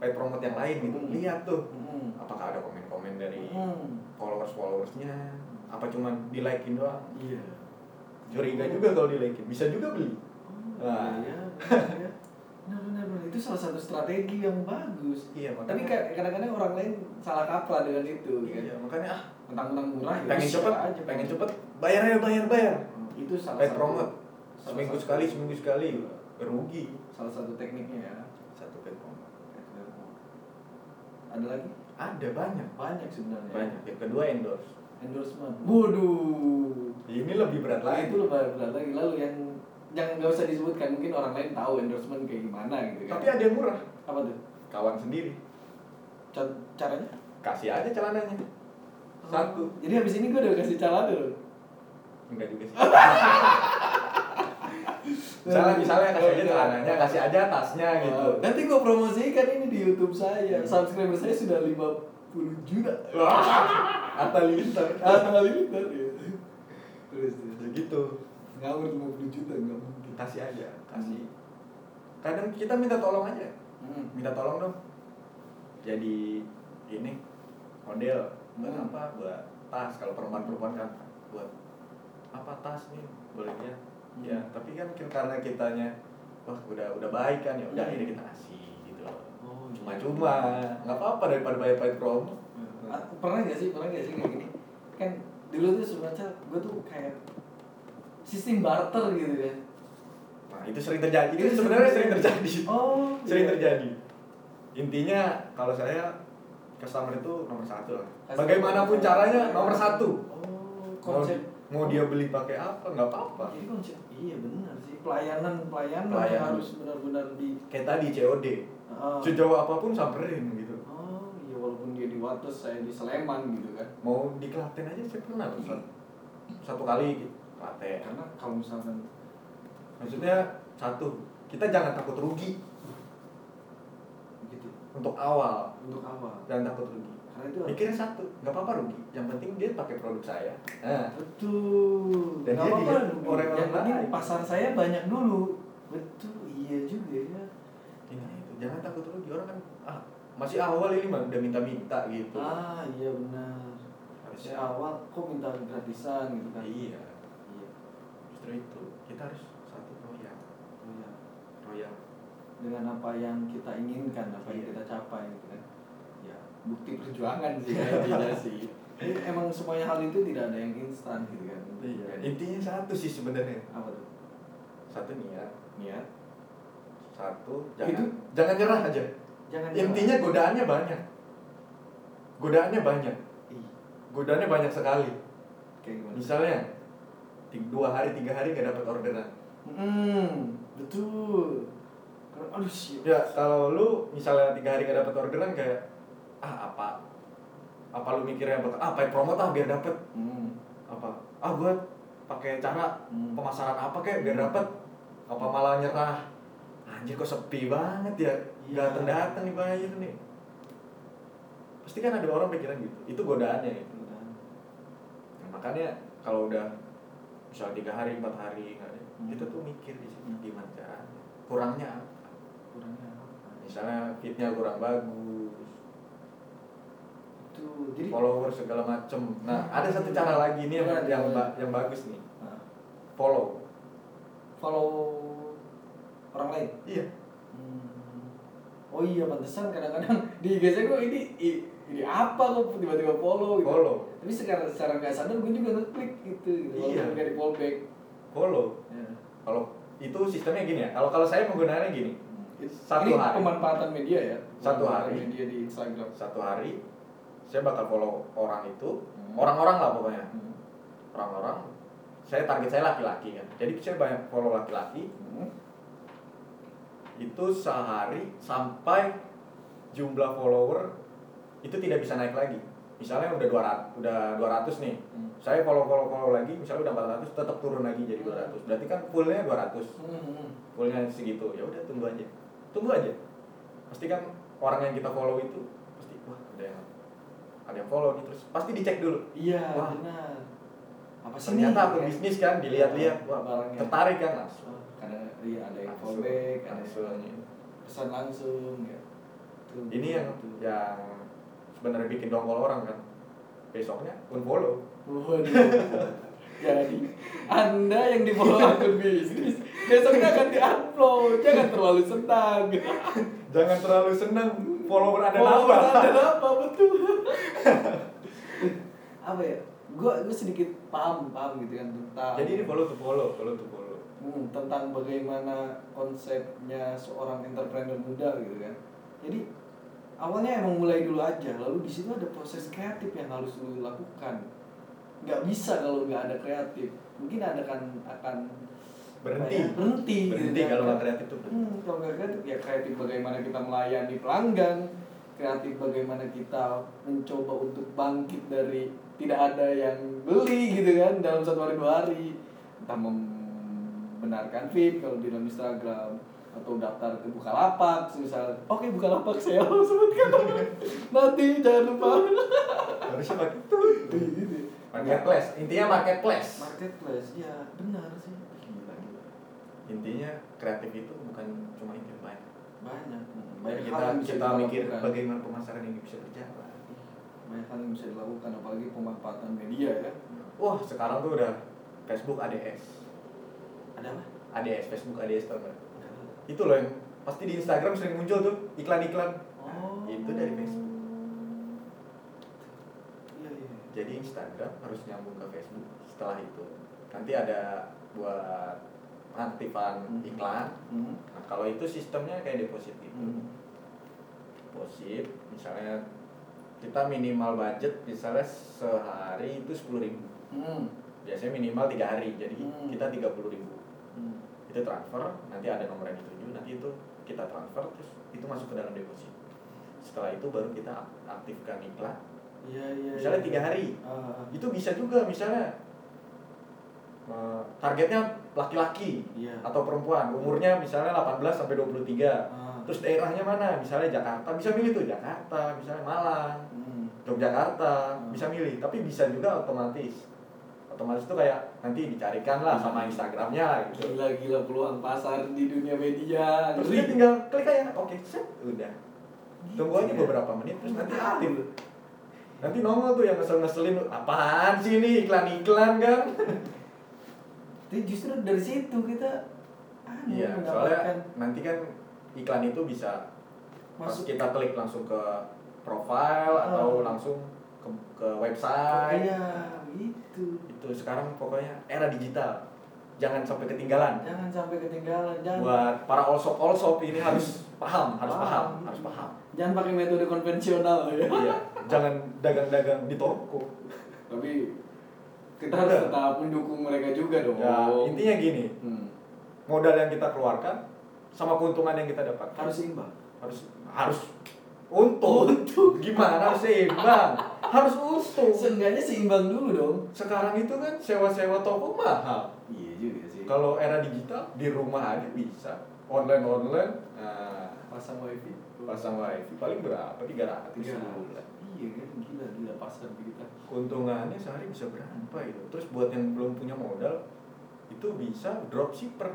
Speaker 2: paid promote yang lain gitu
Speaker 1: Hmm.
Speaker 2: lihat tuh
Speaker 1: Hmm.
Speaker 2: apakah ada komen-komen dari
Speaker 1: Hmm.
Speaker 2: followers followersnya apa cuman di likein doang
Speaker 1: iya
Speaker 2: curiga juga kalau di likein bisa juga beli
Speaker 1: Oh,
Speaker 2: Nah.
Speaker 1: iya, benar ya. Benar, benar, benar. Itu salah satu strategi yang bagus.
Speaker 2: iya
Speaker 1: Tapi ka- kadang-kadang orang lain salah kaprah dengan itu. kan.
Speaker 2: iya makanya ah
Speaker 1: Mentang-mentang murah ya.
Speaker 2: pengen cepet
Speaker 1: aja,
Speaker 2: pengen cepet bayar ya bayar bayar
Speaker 1: Hmm, Itu salah satu.
Speaker 2: promote
Speaker 1: salah
Speaker 2: seminggu
Speaker 1: satu-
Speaker 2: sekali seminggu sekali rugi
Speaker 1: Salah satu tekniknya ya.
Speaker 2: satu paid promote
Speaker 1: Ada lagi?
Speaker 2: ada banyak
Speaker 1: Banyak sebenarnya.
Speaker 2: banyak yang kedua endorse
Speaker 1: Endorsement. Waduh.
Speaker 2: ini lebih berat lagi
Speaker 1: itu lebih berat lagi. Lalu yang yang nggak usah disebutkan mungkin orang lain tahu endorsement kayak gimana gitu kan.
Speaker 2: tapi ada yang murah
Speaker 1: apa tuh?
Speaker 2: kawan sendiri
Speaker 1: Ca- Caranya?
Speaker 2: kasih aja celananya satu
Speaker 1: Jadi habis ini gue udah kasih celana loh.
Speaker 2: enggak juga sih misalnya misalnya kasih aja celananya kasih aja tasnya gitu
Speaker 1: Oh, Nanti gue promosikan ini di YouTube saya.
Speaker 2: Hmm.
Speaker 1: Subscriber saya sudah 50 juta.
Speaker 2: Atta Lintar
Speaker 1: Ah, kali ini ya. Terus
Speaker 2: Ya gitu
Speaker 1: ngawur 50 juta enggak mungkin.
Speaker 2: kasih aja kasih kadang kita minta tolong aja
Speaker 1: Hmm.
Speaker 2: minta tolong dong jadi ini model buat
Speaker 1: Hmm.
Speaker 2: apa buat tas kalau perempuan perempuan kan buat apa tas nih boleh ya
Speaker 1: Hmm.
Speaker 2: Ya tapi kan karena kitanya wah udah udah baik kan ya udah
Speaker 1: Hmm.
Speaker 2: akhirnya kita kasih gitu
Speaker 1: Oh,
Speaker 2: cuma-cuma nggak apa-apa daripada bayar bayar promo
Speaker 1: Ah, pernah gak sih pernah gak sih kayak gini? Kan dulu tuh semacam gue tuh kayak sistem barter gitu kan
Speaker 2: nah itu sering terjadi. Itu
Speaker 1: Itu
Speaker 2: sebenarnya
Speaker 1: sering
Speaker 2: sering terjadi.
Speaker 1: Oh
Speaker 2: sering
Speaker 1: iya.
Speaker 2: terjadi. Intinya kalau saya customer itu nomor satu lah. Bagaimanapun caranya nomor satu.
Speaker 1: Oh konsep
Speaker 2: mau dia beli pakai apa? Nggak apa-apa.
Speaker 1: Konsep iya benar sih. Pelayanan pelayanan,
Speaker 2: Pelayanan.
Speaker 1: harus benar-benar di
Speaker 2: kayak tadi COD
Speaker 1: Ah.
Speaker 2: sejauh apa pun samperin gitu.
Speaker 1: Oh iya walaupun dia di Wates saya di Sleman gitu kan.
Speaker 2: mau di Klaten aja saya pernah tuh satu, satu kali gitu. Klaten.
Speaker 1: Karena kalau misalkan
Speaker 2: maksudnya satu kita jangan takut rugi.
Speaker 1: Gitu.
Speaker 2: Untuk awal.
Speaker 1: Untuk awal.
Speaker 2: Jangan takut rugi
Speaker 1: karena itu
Speaker 2: mikirnya satu nggak apa-apa rugi. Yang penting dia pakai produk saya. Nah.
Speaker 1: Betul.
Speaker 2: Dan
Speaker 1: Nggak apa-apa
Speaker 2: orang-orang
Speaker 1: yang
Speaker 2: lain.
Speaker 1: pasar saya banyak dulu. Betul iya juga ya.
Speaker 2: Ini itu. Jangan takut rugi. Orang kan ah masih awal ini mah udah minta-minta gitu.
Speaker 1: Ah iya benar.
Speaker 2: Harusnya
Speaker 1: awal kok minta gratisan gitu kan?
Speaker 2: Iya.
Speaker 1: Iya.
Speaker 2: Justru itu. Kita harus satu royal
Speaker 1: iya.
Speaker 2: Royal
Speaker 1: dengan apa yang kita inginkan apa yang
Speaker 2: Iya.
Speaker 1: kita capai gitu kan bukti perjuangan sih intinya sih. Jadi emang semuanya hal itu tidak ada yang instan gitu kan?
Speaker 2: Iya intinya satu sih sebenarnya.
Speaker 1: Apa tuh?
Speaker 2: Satu niat.
Speaker 1: Niat.
Speaker 2: Satu
Speaker 1: Itu-
Speaker 2: jangan. Jangan nyerah aja.
Speaker 1: Jangan
Speaker 2: intinya godaannya banyak. Godaannya banyak.
Speaker 1: Ih,
Speaker 2: godaannya banyak sekali.
Speaker 1: Kayak gimana?
Speaker 2: Misalnya dua hari tiga hari gak dapat orderan.
Speaker 1: Hmm betul. Aduh sih
Speaker 2: ya kalau lu misalnya tiga hari gak dapat orderan kayak ah apa? Apa lu mikirnya bakal ah pakai promo ah biar dapet?
Speaker 1: Hmm.
Speaker 2: apa? Ah gua pakai cara
Speaker 1: Hmm.
Speaker 2: pemasaran apa kayak biar dapet? Apa malah nyerah? Anjir kok sepi banget ya? Nggak datang datang nih bayar nih. Pasti kan ada orang pikiran gitu. Itu godaannya itu
Speaker 1: Udah.
Speaker 2: Nah, makanya kalau udah misal tiga hari empat hari nggak ada
Speaker 1: Hmm.
Speaker 2: itu tuh mikir di situ
Speaker 1: Hmm.
Speaker 2: gimana caranya? Kurangnya apa?
Speaker 1: Kurangnya apa?
Speaker 2: Misalnya fitnya kurang bagus
Speaker 1: itu jadi
Speaker 2: follower segala macem nah ada satu cara lagi nih yang
Speaker 1: Iya,
Speaker 2: yang, yang bagus nih
Speaker 1: nah,
Speaker 2: follow
Speaker 1: follow orang lain
Speaker 2: iya
Speaker 1: Hmm. Oh iya pantesan kadang-kadang di IG saya kok ini ini apa kok tiba-tiba follow gitu.
Speaker 2: Follow.
Speaker 1: Tapi sekarang secara nggak sadar gue juga ngeklik gitu. gitu.
Speaker 2: Iya.
Speaker 1: Nggak di fallback.
Speaker 2: follow
Speaker 1: Ya.
Speaker 2: kalau itu sistemnya gini ya kalau kalau saya menggunakannya gini Satu
Speaker 1: ini
Speaker 2: hari.
Speaker 1: pemanfaatan media ya.
Speaker 2: Satu hari.
Speaker 1: media di Instagram.
Speaker 2: satu hari saya bakal follow orang itu orang-orang lah pokoknya. Orang-orang saya target saya laki-laki kan. Jadi saya banyak follow laki-laki.
Speaker 1: Hmm.
Speaker 2: itu sehari sampai jumlah follower itu tidak bisa naik lagi. Misalnya udah 200 udah 200 nih.
Speaker 1: Hmm.
Speaker 2: saya follow follow follow lagi misalnya udah 400 tetap turun lagi jadi 200 berarti kan fullnya 200
Speaker 1: Hmm.
Speaker 2: fullnya segitu. Ya udah tunggu aja. Tunggu aja. Pasti kan orang yang kita follow itu pasti wah yang ada yang follow nih terus pasti dicek dulu
Speaker 1: Iya
Speaker 2: Wah.
Speaker 1: benar. Apa sih
Speaker 2: ternyata aku bisnis kan dilihat-lihat wah
Speaker 1: Barangnya.
Speaker 2: tertarik kan langsung
Speaker 1: Kadang iya ada yang
Speaker 2: Langsung,
Speaker 1: fallback, ada yang pesan langsung ya. Tuh,
Speaker 2: ini yang
Speaker 1: tuh.
Speaker 2: yang sebenarnya bikin dongkol orang kan besoknya unfollow
Speaker 1: Waduh. Jadi Anda yang di follow akun bisnis besoknya akan di-upload. Jangan terlalu senang.
Speaker 2: jangan terlalu senang follower ada
Speaker 1: Follower
Speaker 2: nambah
Speaker 1: Ada apa betul? apa ya? Gua gua sedikit paham paham gitu kan tentang
Speaker 2: jadi ini follow to follow follow to follow
Speaker 1: Hmm, tentang bagaimana konsepnya seorang entrepreneur muda gitu kan. Jadi awalnya emang mulai dulu aja, lalu di situ ada proses kreatif yang harus lu lakukan. Nggak bisa kalau nggak ada kreatif. Mungkin ada kan akan
Speaker 2: berhenti.
Speaker 1: Ya, berhenti,
Speaker 2: berhenti
Speaker 1: gitu
Speaker 2: kalau nggak kreatif tuh.
Speaker 1: Hmm, kalau nggak kreatif ya kreatif bagaimana kita melayani pelanggan, kreatif bagaimana kita mencoba untuk bangkit dari tidak ada yang beli gitu kan dalam satu hari dua hari, entah membenarkan feed kalau di dalam Instagram atau daftar ke Bukalapak misal. Oke Bukalapak saya mau sebutkan. Nanti jangan lupa.
Speaker 2: Harusnya pakai itu
Speaker 1: Gitu.
Speaker 2: marketplace. Intinya marketplace.
Speaker 1: Marketplace ya benar sih
Speaker 2: intinya kreatif itu bukan cuma itu banyak.
Speaker 1: Banyak.
Speaker 2: Banyak
Speaker 1: hal
Speaker 2: kita
Speaker 1: yang bisa
Speaker 2: kita mikir bagaimana pemasaran ini bisa berjalan
Speaker 1: banyak hal yang bisa dilakukan apalagi pemanfaatan media ya.
Speaker 2: Wah sekarang tuh udah Facebook ADS
Speaker 1: ada apa?
Speaker 2: ADS Facebook ADS tau nggak? Itu loh yang pasti di Instagram sering muncul tuh iklan-iklan.
Speaker 1: Oh.
Speaker 2: Itu dari Facebook.
Speaker 1: Iya iya.
Speaker 2: Jadi Instagram harus nyambung ke Facebook setelah itu. Nanti ada buat pengaktifan
Speaker 1: Hmm.
Speaker 2: iklan
Speaker 1: hmm.
Speaker 2: nah kalau itu sistemnya kayak deposit gitu
Speaker 1: Hmm.
Speaker 2: deposit misalnya kita minimal budget misalnya sehari itu sepuluh ribu
Speaker 1: Hmm.
Speaker 2: biasanya minimal tiga hari jadi
Speaker 1: Hmm.
Speaker 2: kita tiga puluh ribu
Speaker 1: Hmm.
Speaker 2: itu transfer nanti ada nomor yang dituju nanti itu kita transfer terus itu masuk ke dalam deposit setelah itu baru kita aktifkan iklan
Speaker 1: Iya iya.
Speaker 2: misalnya
Speaker 1: iya.
Speaker 2: tiga hari
Speaker 1: Ah, ah.
Speaker 2: itu bisa juga misalnya eh, targetnya laki-laki
Speaker 1: Iya.
Speaker 2: atau perempuan. Umurnya misalnya 18 sampai 23
Speaker 1: Ah.
Speaker 2: terus daerahnya mana? Misalnya Jakarta. Bisa milih tuh Jakarta misalnya Malang
Speaker 1: Hmm.
Speaker 2: Yogyakarta.
Speaker 1: Hmm.
Speaker 2: bisa milih. Tapi bisa juga otomatis. Otomatis tuh kayak nanti dicarikan lah sama Instagramnya gitu.
Speaker 1: Gila gila peluang pasar di dunia media.
Speaker 2: terus dia tinggal klik aja. Oke set udah.
Speaker 1: Gitu
Speaker 2: tunggu aja
Speaker 1: ya.
Speaker 2: beberapa menit terus nanti
Speaker 1: Tahu.
Speaker 2: aktif. Nanti nongol tuh yang ngesel-ngeselin apaan sih ini? Iklan-iklan kan
Speaker 1: Tapi justru dari situ kita anu,
Speaker 2: iya soalnya
Speaker 1: mendapatkan
Speaker 2: nanti kan iklan itu bisa
Speaker 1: masuk
Speaker 2: kita klik langsung ke profile
Speaker 1: Oh.
Speaker 2: atau langsung ke, ke website
Speaker 1: Iya, gitu.
Speaker 2: itu sekarang pokoknya era digital jangan sampai ketinggalan
Speaker 1: Jangan sampai ketinggalan. Jangan
Speaker 2: buat para all shop all shop ini harus paham harus paham
Speaker 1: Paham.
Speaker 2: harus paham
Speaker 1: jangan pakai metode konvensional ya.
Speaker 2: iya jangan dagang-dagang di toko
Speaker 1: Tapi kita harus tetap mendukung mereka juga dong.
Speaker 2: ya intinya gini.
Speaker 1: Hmm.
Speaker 2: modal yang kita keluarkan sama keuntungan yang kita dapat.
Speaker 1: Harus imbang.
Speaker 2: harus harus untung. Gimana harus seimbang? Harus untung.
Speaker 1: Seenggaknya seimbang dulu dong.
Speaker 2: sekarang itu kan sewa-sewa toko mahal.
Speaker 1: Iya juga sih.
Speaker 2: kalau era digital di rumah aja bisa. Online online. Nah,
Speaker 1: pasang wifi.
Speaker 2: pasang wifi. Paling berapa? Tiga ratus
Speaker 1: Iya kan? Gila gila. Pasar kita.
Speaker 2: Keuntungannya sehari bisa berapa itu terus buat yang belum punya modal itu bisa dropshipper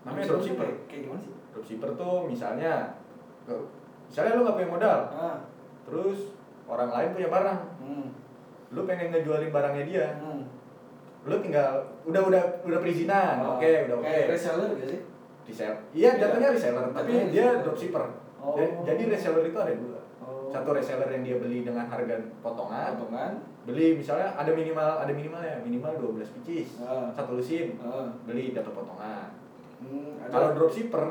Speaker 2: namanya dropshipper
Speaker 1: Kayak- Kayak gimana sih?
Speaker 2: dropshipper tuh misalnya misalnya lu nggak punya modal
Speaker 1: Ah.
Speaker 2: terus orang lain punya barang
Speaker 1: Hmm.
Speaker 2: lu pengen ngejualin barangnya dia
Speaker 1: Hmm.
Speaker 2: lu tinggal udah udah udah perizinan
Speaker 1: Oh,
Speaker 2: oke udah oke
Speaker 1: Kayak reseller gak sih?
Speaker 2: reseller iya
Speaker 1: Iya.
Speaker 2: jatuhnya reseller tapi dia dropshipper
Speaker 1: Oh.
Speaker 2: jadi, reseller itu ada dua. Satu reseller yang dia beli dengan harga potongan
Speaker 1: potongan.
Speaker 2: beli misalnya ada minimal ada minimal ya minimal 12 pieces
Speaker 1: Ah.
Speaker 2: satu lusin
Speaker 1: Ah.
Speaker 2: beli dapat potongan
Speaker 1: Hmm, ada-
Speaker 2: kalau dropshipper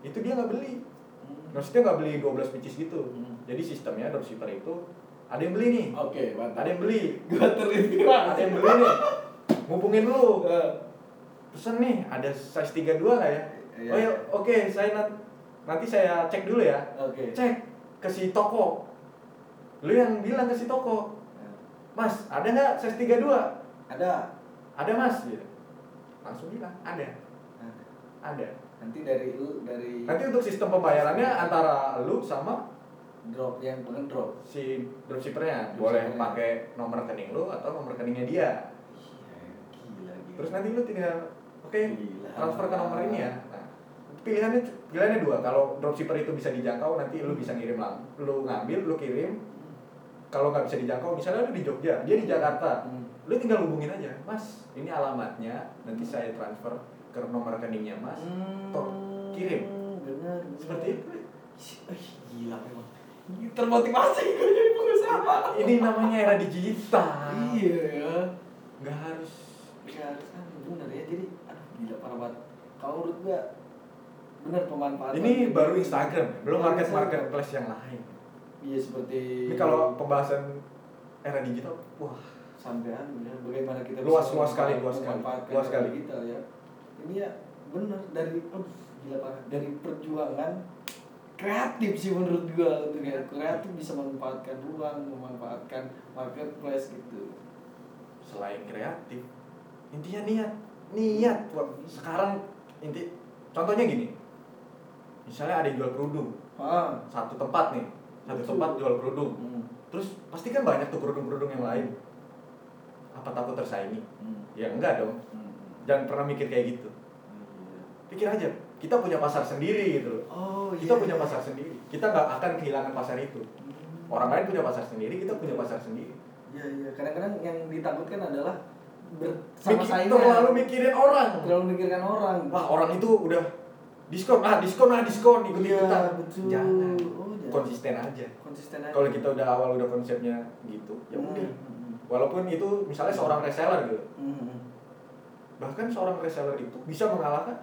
Speaker 2: itu dia nggak beli
Speaker 1: Hmm.
Speaker 2: maksudnya nggak beli 12 pieces gitu
Speaker 1: Hmm.
Speaker 2: jadi sistemnya dropshipper itu ada yang beli nih
Speaker 1: Oke, mantap.
Speaker 2: ada yang beli
Speaker 1: Gua terinspirasi.
Speaker 2: ada yang beli nih hubungin lu
Speaker 1: Eh,
Speaker 2: pesen nih ada size 32 nggak ya
Speaker 1: Iya.
Speaker 2: oh ya oke saya nat- nanti saya cek dulu ya
Speaker 1: Oke.
Speaker 2: cek ke si toko. Lu yang bilang ke si toko mas ada nggak size 32
Speaker 1: Ada.
Speaker 2: ada mas. Gitu langsung bilang ada.
Speaker 1: Nah,
Speaker 2: ada.
Speaker 1: Nanti dari lu dari
Speaker 2: nanti untuk sistem pembayarannya antara lu sama
Speaker 1: drop yang pengen-drop.
Speaker 2: si dropshippernya. Boleh pakai nomor rekening lu atau nomor rekeningnya dia.
Speaker 1: Iya, gila gila.
Speaker 2: terus nanti lu tinggal oke
Speaker 1: Gila.
Speaker 2: transfer ke nomor ini ya pilihannya pilihannya dua kalau dropshipper itu bisa dijangkau nanti lu bisa ngirim lang lu ngambil lu kirim kalau nggak bisa dijangkau misalnya lu di Jogja dia di Jakarta
Speaker 1: Hmm.
Speaker 2: lu tinggal hubungin aja mas ini alamatnya nanti saya transfer ke nomor rekeningnya mas Tok, kirim seperti itu
Speaker 1: Ih, gila memang. Termotivasi gue jadi pengusaha.
Speaker 2: ini namanya era digital
Speaker 1: Iya ya.
Speaker 2: nggak harus
Speaker 1: Iya harus kan benar ya. Jadi aduh gila parah banget. Kalau menurut gua benar pemanfaatan.
Speaker 2: ini baru Instagram belum
Speaker 1: Baru
Speaker 2: market marketplace yang lain.
Speaker 1: Iya seperti
Speaker 2: ini kalau pembahasan era digital wah.
Speaker 1: Sampean ya bagaimana kita
Speaker 2: Luas,
Speaker 1: bisa
Speaker 2: luas sekali, luas sekali. Luas sekali.
Speaker 1: digital ya. Ini ya benar dari gila parah. Dari perjuangan kreatif sih menurut gua untuk ya kreatif bisa memanfaatkan ruang memanfaatkan marketplace gitu.
Speaker 2: Selain kreatif intinya niat. Niat sekarang inti contohnya gini misalnya ada yang jual kerudung.
Speaker 1: Ah.
Speaker 2: Satu tempat nih satu
Speaker 1: Betul.
Speaker 2: tempat jual kerudung.
Speaker 1: Hmm.
Speaker 2: terus pasti kan banyak tuh kerudung-kerudung yang lain. Apa takut tersaingi?
Speaker 1: Hmm.
Speaker 2: ya enggak dong.
Speaker 1: Hmm.
Speaker 2: jangan pernah mikir kayak gitu.
Speaker 1: Iya.
Speaker 2: pikir aja kita punya pasar sendiri gitu loh.
Speaker 1: Oh
Speaker 2: kita
Speaker 1: iya.
Speaker 2: punya pasar sendiri. Kita nggak akan kehilangan pasar itu.
Speaker 1: Hmm.
Speaker 2: orang lain punya pasar sendiri kita punya pasar sendiri.
Speaker 1: Iya iya. Kadang-kadang yang ditakutkan adalah
Speaker 2: Mikir-
Speaker 1: bersama saingan.
Speaker 2: terlalu mikirin orang.
Speaker 1: Terlalu memikirkan orang.
Speaker 2: Wah orang itu udah diskon ah diskon ah diskon ikut
Speaker 1: Iya,
Speaker 2: ikutan.
Speaker 1: betul.
Speaker 2: jangan.
Speaker 1: Oh, jangan.
Speaker 2: konsisten aja.
Speaker 1: Konsisten aja.
Speaker 2: Kalau kita udah awal udah konsepnya gitu ya
Speaker 1: Hmm,
Speaker 2: udah.
Speaker 1: hmm,
Speaker 2: walaupun itu misalnya seorang reseller gitu.
Speaker 1: Hmm, hmm.
Speaker 2: bahkan seorang reseller itu bisa mengalahkan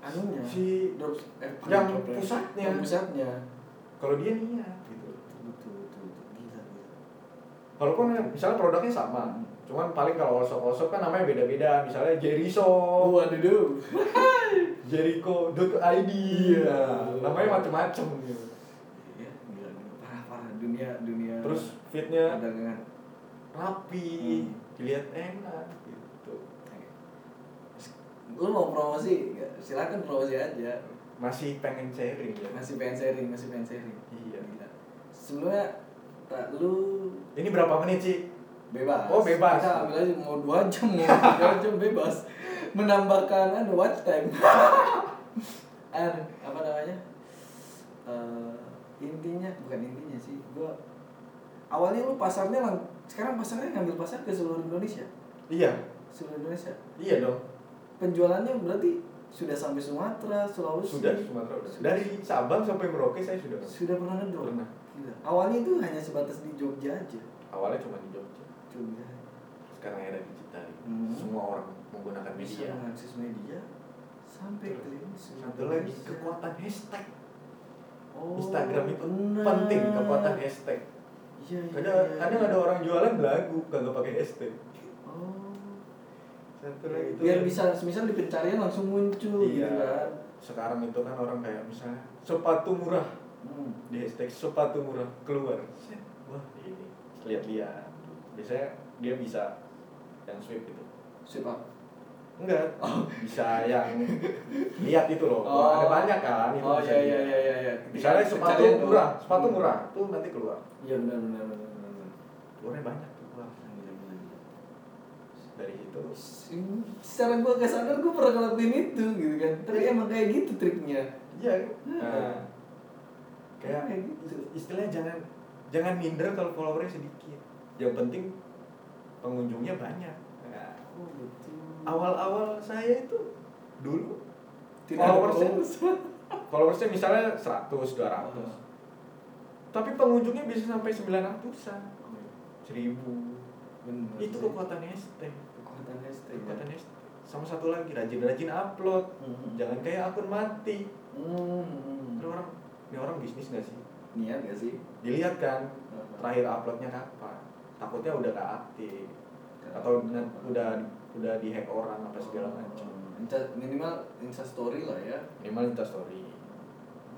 Speaker 1: anunya.
Speaker 2: si
Speaker 1: drop eh,
Speaker 2: yang pusatnya.
Speaker 1: yang pusatnya.
Speaker 2: Kalau dia niat gitu
Speaker 1: betul betul betul gila gila
Speaker 2: walaupun misalnya produknya sama cuman paling kalau osop-osop kan namanya beda-beda. Misalnya Jeriso
Speaker 1: waduh. Duh.
Speaker 2: Jericho.id
Speaker 1: Iya.
Speaker 2: namanya macem-macem. Gitu.
Speaker 1: Iya, gila, parah parah. Dunia dunia
Speaker 2: terus fitnya?
Speaker 1: perdagangan.
Speaker 2: Rapi.
Speaker 1: Hmm.
Speaker 2: dilihat enak gitu.
Speaker 1: Lu mau promosi? Silakan promosi aja.
Speaker 2: Masih pengen sharing ya?
Speaker 1: Masih pengen sharing masih pengen sharing.
Speaker 2: Iya.
Speaker 1: Gila. sebelumnya tak lu
Speaker 2: ini berapa menit sih
Speaker 1: bebas.
Speaker 2: Oh, bebas.
Speaker 1: kita ambil aja mau dua jam mau tiga jam bebas. Menambahkan anu watch time. Anu, apa namanya? Eh, intinya bukan intinya sih gua awalnya lu pasarnya lang sekarang pasarnya ngambil pasar ke seluruh Indonesia.
Speaker 2: Iya.
Speaker 1: Seluruh Indonesia.
Speaker 2: Iya dong.
Speaker 1: Penjualannya berarti sudah sampai Sumatera Sulawesi.
Speaker 2: Sudah Sumatera udah. Dari Sabang sampai Merauke saya sudah
Speaker 1: sudah pernah ngedrop
Speaker 2: Pernah.
Speaker 1: Gila. awalnya itu hanya sebatas di Jogja aja.
Speaker 2: Awalnya cuma di Jogja.
Speaker 1: Jogja.
Speaker 2: Sekarang era digital.
Speaker 1: Hmm.
Speaker 2: semua orang menggunakan
Speaker 1: bisa
Speaker 2: media.
Speaker 1: mengakses media sampai ke
Speaker 2: satu lagi kekuatan hashtag.
Speaker 1: Oh,
Speaker 2: Instagram itu
Speaker 1: benar.
Speaker 2: penting kekuatan hashtag.
Speaker 1: Iya, iya,
Speaker 2: kadang
Speaker 1: iya,
Speaker 2: kadang
Speaker 1: iya.
Speaker 2: ada orang jualan lagu kagak pakai hashtag.
Speaker 1: Oh.
Speaker 2: Satu lagi. Itu
Speaker 1: biar
Speaker 2: yang-
Speaker 1: bisa misal di pencarian langsung muncul
Speaker 2: iya.
Speaker 1: gitu kan.
Speaker 2: Sekarang itu kan orang kayak misalnya sepatu murah
Speaker 1: hmm.
Speaker 2: di hashtag sepatu murah keluar. Wah ini. Lihat-lihat biasanya dia bisa yang swipe gitu.
Speaker 1: Sip up.
Speaker 2: enggak. Bisa yang lihat itu loh.
Speaker 1: Oh.
Speaker 2: ada banyak kan itu
Speaker 1: oh
Speaker 2: bisa
Speaker 1: iya iya iya iya iya.
Speaker 2: Misalnya
Speaker 1: Ketika
Speaker 2: sepatu murah. sepatu
Speaker 1: Hmm.
Speaker 2: murah. Tuh nanti keluar.
Speaker 1: Iya benar benar benar
Speaker 2: keluarnya banyak tuh.
Speaker 1: Gila.
Speaker 2: dari
Speaker 1: Ini secara gue gak sadar gue pernah ngelakuin itu gitu kan. Tapi emang kayak gitu triknya.
Speaker 2: Iya.
Speaker 1: Hmm.
Speaker 2: nah, kayak
Speaker 1: Kayak gitu.
Speaker 2: istilahnya jangan jangan minder kalau followernya sedikit. Yang penting pengunjungnya banyak. Nah,
Speaker 1: oh betul
Speaker 2: awal-awal saya itu dulu
Speaker 1: Tidak
Speaker 2: followersnya
Speaker 1: followers.
Speaker 2: followersnya misalnya 100 200
Speaker 1: Ah.
Speaker 2: tapi pengunjungnya bisa sampai 900-an 1000
Speaker 1: Bener
Speaker 2: itu kekuatan hashtag
Speaker 1: kekuatan hashtag
Speaker 2: kekuatan hashtag sama satu lagi rajin-rajin upload.
Speaker 1: Mhm.
Speaker 2: jangan kayak akun mati.
Speaker 1: Hmm.
Speaker 2: ini orang ini orang bisnis nggak sih?
Speaker 1: Niat gak sih?
Speaker 2: Dilihat kan terakhir uploadnya kapan? Takutnya udah gak aktif. Atau na- udah udah dihack orang apa segala macam.
Speaker 1: Insta- minimal insta story lah ya.
Speaker 2: Minimal insta story.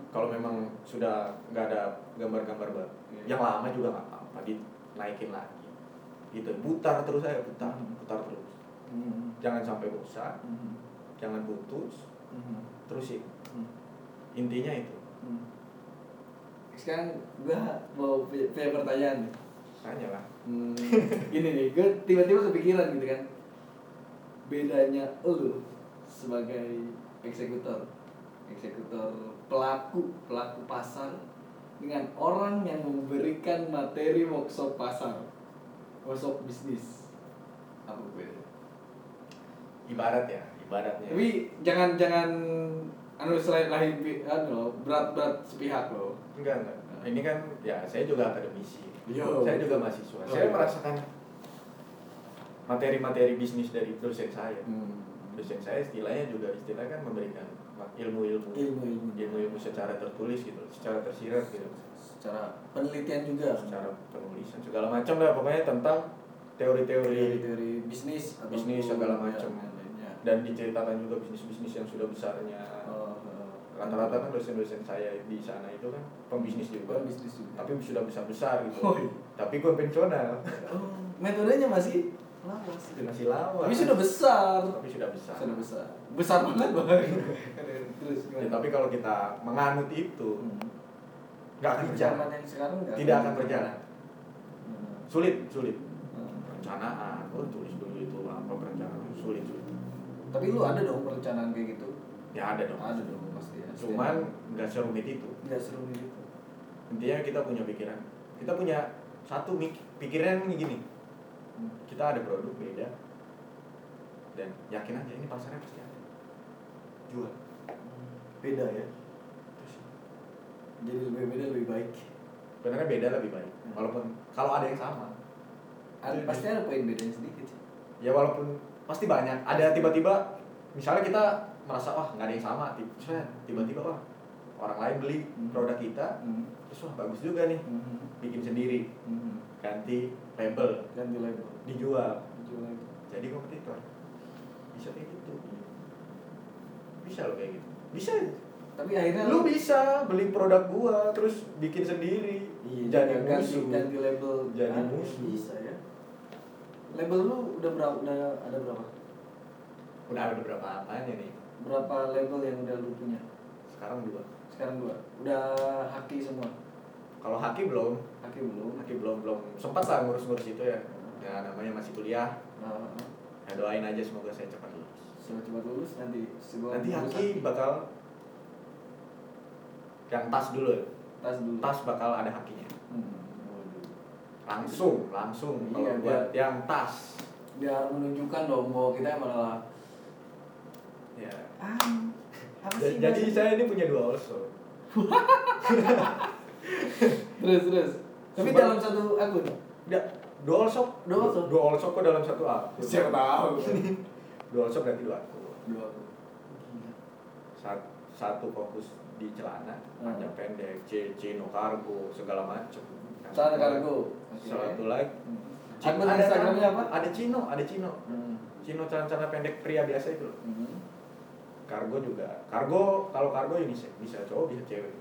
Speaker 2: Kalau memang sudah nggak ada gambar-gambar baru
Speaker 1: Iya.
Speaker 2: yang lama juga nggak apa-apa dinaikin lagi. Gitu. Putar terus aja putar
Speaker 1: Hmm.
Speaker 2: putar terus.
Speaker 1: Hmm.
Speaker 2: jangan sampai bosan.
Speaker 1: Hmm.
Speaker 2: jangan putus.
Speaker 1: Hmm.
Speaker 2: terusin.
Speaker 1: Hmm.
Speaker 2: intinya itu.
Speaker 1: Hmm. Sekarang gua mau punya pertanyaan. Nih.
Speaker 2: tanya lah.
Speaker 1: Hmm, gini nih, gue tiba-tiba kepikiran gitu kan. Bedanya lu sebagai eksekutor Eksekutor pelaku, pelaku pasar Dengan orang yang memberikan materi workshop pasar Workshop bisnis. Apa bedanya?
Speaker 2: ibarat ya ibaratnya.
Speaker 1: Tapi jangan, jangan anu selain lahir anu loh, berat-berat sepihak loh
Speaker 2: enggak enggak. Ini kan ya saya juga akademisi.
Speaker 1: Yo.
Speaker 2: saya juga mahasiswa.
Speaker 1: Oh,
Speaker 2: saya
Speaker 1: iya.
Speaker 2: merasakan materi-materi bisnis dari dosen saya.
Speaker 1: Hmm.
Speaker 2: dosen saya istilahnya juga istilahnya kan memberikan ilmu-ilmu.
Speaker 1: Ilmu-ilmu.
Speaker 2: Ilmu-ilmu secara tertulis gitu secara tersirat gitu.
Speaker 1: Secara penelitian juga.
Speaker 2: Secara penulisan segala macam lah. Pokoknya tentang teori-teori
Speaker 1: teori-teori bisnis
Speaker 2: bisnis segala macam. dan diceritakan juga bisnis-bisnis yang sudah besarnya.
Speaker 1: Oh.
Speaker 2: Rata-rata kan dosen-dosen saya di sana itu kan pembisnis juga
Speaker 1: bisnis juga.
Speaker 2: tapi sudah besar-besar gitu
Speaker 1: Oh, iya.
Speaker 2: tapi konvensional
Speaker 1: Oh, metodenya masih lawas.
Speaker 2: masih lawan
Speaker 1: Tapi sudah besar.
Speaker 2: tapi sudah besar
Speaker 1: Sudah besar. Besar banget, Bang. Terus
Speaker 2: Ya, tapi kalau kita menganut itu
Speaker 1: Hmm.
Speaker 2: nggak akan
Speaker 1: Di
Speaker 2: berjalan
Speaker 1: yang sekarang nggak
Speaker 2: tidak akan berjalan
Speaker 1: Hmm.
Speaker 2: sulit sulit
Speaker 1: Hmm.
Speaker 2: perencanaan oh tulis dulu itu apa perencanaan sulit sulit
Speaker 1: Tapi lu ada dong perencanaan kayak gitu?
Speaker 2: ya ada dong
Speaker 1: Ada dong.
Speaker 2: Cuman nggak serumit itu
Speaker 1: nggak seru gitu.
Speaker 2: intinya kita punya pikiran kita punya satu pikiran ini gini kita ada produk beda dan yakin aja ini pasarnya pasti ada jual
Speaker 1: Beda ya. Jadi lebih beda lebih baik.
Speaker 2: sebenarnya beda lebih baik
Speaker 1: Hmm.
Speaker 2: walaupun kalau ada yang sama
Speaker 1: Ada, pasti ada poin bedanya sedikit sih.
Speaker 2: ya walaupun pasti banyak ada tiba-tiba misalnya kita merasa wah nggak ada yang sama. Tiba- tiba-tiba wah orang lain beli
Speaker 1: Hmm.
Speaker 2: produk kita.
Speaker 1: Hmm.
Speaker 2: terus wah bagus juga nih.
Speaker 1: Hmm.
Speaker 2: bikin sendiri.
Speaker 1: Hmm.
Speaker 2: ganti label.
Speaker 1: Ganti label.
Speaker 2: Dijual.
Speaker 1: Dijual label.
Speaker 2: Jadi kompetitor. Bisa kayak gitu. Bisa lo kayak gitu. Bisa.
Speaker 1: Tapi akhirnya
Speaker 2: lu bisa beli produk gua terus bikin sendiri.
Speaker 1: Iya,
Speaker 2: jadi
Speaker 1: ganti,
Speaker 2: musuh.
Speaker 1: ganti label.
Speaker 2: Jadi
Speaker 1: Ah,
Speaker 2: musuh.
Speaker 1: bisa ya. Label lu udah berapa udah ada berapa?
Speaker 2: Udah ada beberapa apanya nih
Speaker 1: berapa label yang udah lu punya?
Speaker 2: Sekarang dua.
Speaker 1: Sekarang dua. Udah haki semua?
Speaker 2: Kalau haki belum.
Speaker 1: Haki belum.
Speaker 2: Haki belum belum. Sempat lah ngurus-ngurus itu ya. Ya namanya masih kuliah. Ya doain aja semoga saya cepat lulus.
Speaker 1: Setelah cepat lulus nanti
Speaker 2: nanti haki bakal yang tas dulu ya.
Speaker 1: tas dulu.
Speaker 2: Tas bakal ada hakinya.
Speaker 1: Hmm,
Speaker 2: langsung langsung.
Speaker 1: Iya,
Speaker 2: kalau buat yang tas.
Speaker 1: Biar menunjukkan dong bahwa kita malah
Speaker 2: ya
Speaker 1: ah apa
Speaker 2: Ja-
Speaker 1: sih
Speaker 2: jadi
Speaker 1: bahasa-
Speaker 2: saya ini punya dua also
Speaker 1: terus terus tapi
Speaker 2: Super-
Speaker 1: dalam satu akun
Speaker 2: Enggak, dual shop
Speaker 1: Dual shop?
Speaker 2: dual shop kok dalam satu akun
Speaker 1: tahu
Speaker 2: dual shop berarti dua akun
Speaker 1: dua
Speaker 2: Sat- satu fokus di celana
Speaker 1: Hmm.
Speaker 2: panjang pendek C chino kargo segala macam
Speaker 1: Celana kargo. Oke.
Speaker 2: satu lagi
Speaker 1: Hmm. Akun Instagramnya apa?
Speaker 2: ada chino ada chino
Speaker 1: Hmm.
Speaker 2: chino celana celana pendek pria biasa itu loh
Speaker 1: Hmm.
Speaker 2: Kargo juga. Kargo kalau kargo unisex bisa cowok bisa cewek.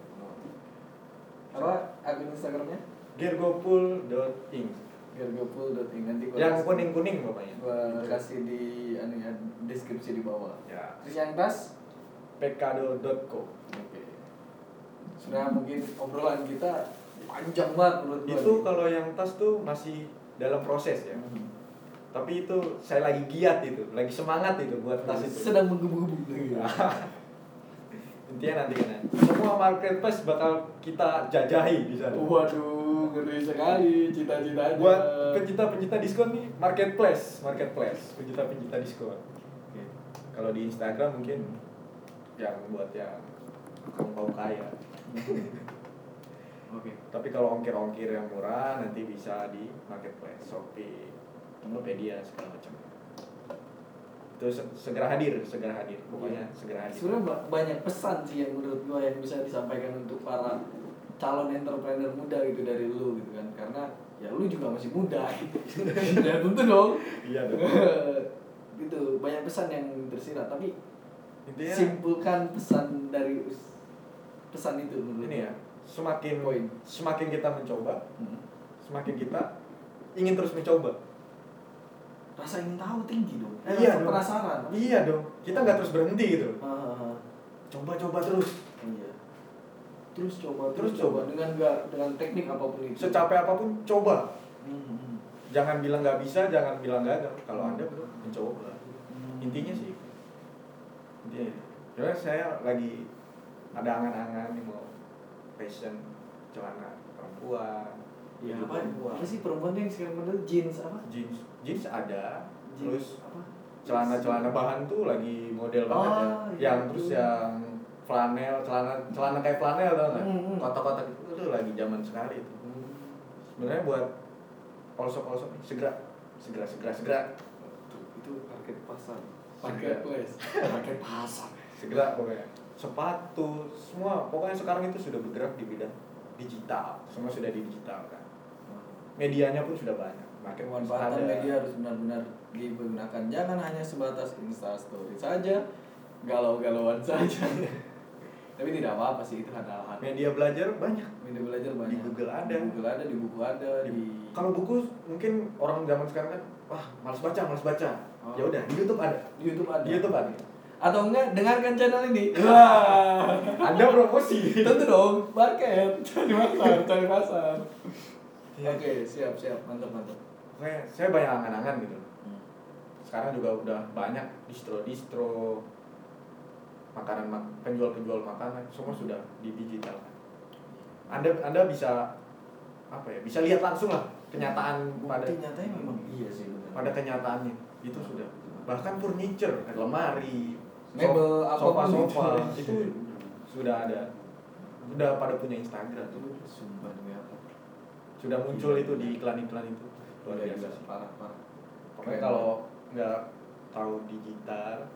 Speaker 1: Apa akun Instagramnya?
Speaker 2: Gergopul.ing
Speaker 1: gergopul.ing nanti gua
Speaker 2: yang
Speaker 1: kasih-
Speaker 2: kuning kuning bapaknya
Speaker 1: gua kasih di anu ya deskripsi di bawah.
Speaker 2: Ya.
Speaker 1: Terus yang tas?
Speaker 2: pkdo.co
Speaker 1: oke. Sebenarnya mungkin obrolan kita panjang banget menurut
Speaker 2: itu kalau yang tas tuh masih dalam proses ya.
Speaker 1: Hmm.
Speaker 2: Tapi itu saya lagi giat itu lagi semangat itu buat tas itu.
Speaker 1: Sedang menggebu-gebu. Lagi
Speaker 2: intinya nanti kan semua marketplace bakal kita jajahi di sana.
Speaker 1: Waduh ngeri sekali cita-citanya.
Speaker 2: Buat pencinta-pencinta diskon nih marketplace marketplace pencinta-pencinta diskon. Kalau di Instagram mungkin yang buat yang kaum kaum kaya.
Speaker 1: Oke.
Speaker 2: Tapi kalau ongkir-ongkir yang murah nanti bisa di marketplace Shopee Tokopedia segala macam. Itu se- segera hadir segera hadir. Pokoknya segera hadir.
Speaker 1: Sebenarnya ba- banyak pesan sih yang menurut gua yang bisa disampaikan untuk para calon entrepreneur muda gitu dari lu gitu kan. Karena ya lu juga masih muda. Gitu ya tentu dong.
Speaker 2: Iya dong
Speaker 1: gitu banyak pesan yang tersirat. Tapi
Speaker 2: intinya
Speaker 1: simpulkan pesan dari pesan itu menurut
Speaker 2: ini ya semakin
Speaker 1: Poin.
Speaker 2: semakin kita mencoba
Speaker 1: Hmm.
Speaker 2: semakin kita ingin terus mencoba
Speaker 1: rasa ingin tahu tinggi dong. Eh,
Speaker 2: Iya dong.
Speaker 1: penasaran.
Speaker 2: Iya dong. Kita nggak terus berhenti gitu.
Speaker 1: Ah, ah, ah.
Speaker 2: coba-coba terus.
Speaker 1: Iya. Terus coba
Speaker 2: Terus
Speaker 1: terus, coba.
Speaker 2: coba.
Speaker 1: dengan gak dengan teknik apa pun itu.
Speaker 2: Secapek apa pun coba.
Speaker 1: Hmm, hmm,
Speaker 2: jangan bilang nggak bisa jangan bilang gagal kalau anda belum mencoba.
Speaker 1: Hmm.
Speaker 2: intinya sih intinya. Karena saya lagi ada angan-angan nih mau fashion celana perempuan
Speaker 1: Ya,
Speaker 2: baju
Speaker 1: apa,
Speaker 2: perempuan.
Speaker 1: Apa sih perempuan yang sekarang model? Jeans apa?
Speaker 2: jeans. Jeans ada.
Speaker 1: Jeans
Speaker 2: terus
Speaker 1: apa?
Speaker 2: celana-celana bahan tuh lagi model banget ya.
Speaker 1: Oh, iya,
Speaker 2: yang
Speaker 1: itu.
Speaker 2: terus yang flanel celana celana kayak flanel tau nggak?
Speaker 1: Hmm, hmm.
Speaker 2: kotak-kotak itu tuh lagi zaman sekali itu sebenarnya buat nih, segera segera segera segera.
Speaker 1: Tuh, itu market pasar.
Speaker 2: Market
Speaker 1: place. market pasar.
Speaker 2: segera pokoknya. Sepatu semua. Pokoknya sekarang itu sudah bergerak di bidang digital. Semua sudah di digital kan medianya pun sudah banyak market
Speaker 1: Pemanfaatan media harus benar-benar digunakan. Jangan hanya sebatas Insta Story saja, galau-galauan saja. Tapi tidak apa-apa sih itu adalah hal.
Speaker 2: media belajar banyak
Speaker 1: Media belajar banyak.
Speaker 2: Di Google ada.
Speaker 1: Di Google ada, di buku ada, di,
Speaker 2: Di- kalau buku mungkin orang zaman sekarang kan wah malas baca malas baca
Speaker 1: Oh.
Speaker 2: ya udah di YouTube ada
Speaker 1: di YouTube ada.
Speaker 2: di YouTube ada
Speaker 1: Atau enggak dengarkan channel ini. Wah.
Speaker 2: ada promosi
Speaker 1: Tentu dong, market, cari pasar, cari pasar.
Speaker 2: Iya.
Speaker 1: Oke, siap, siap, mantap, mantap.
Speaker 2: Pokoknya saya banyak angan-angan gitu sekarang juga udah banyak distro-distro makanan mak penjual-penjual makanan semua sudah di digital anda anda bisa apa ya bisa lihat langsung lah kenyataan pada
Speaker 1: Bukti nyatanya memang iya sih benar.
Speaker 2: pada kenyataannya itu sudah bahkan furniture lemari
Speaker 1: Mebel,
Speaker 2: sofa
Speaker 1: apa pun
Speaker 2: sofa
Speaker 1: itu.
Speaker 2: sudah ada sudah pada punya Instagram tuh
Speaker 1: Sumpah?
Speaker 2: Sudah muncul itu di iklan-iklan itu luar biasa
Speaker 1: parah, parah.
Speaker 2: Pokoknya kalau nggak tahu digital,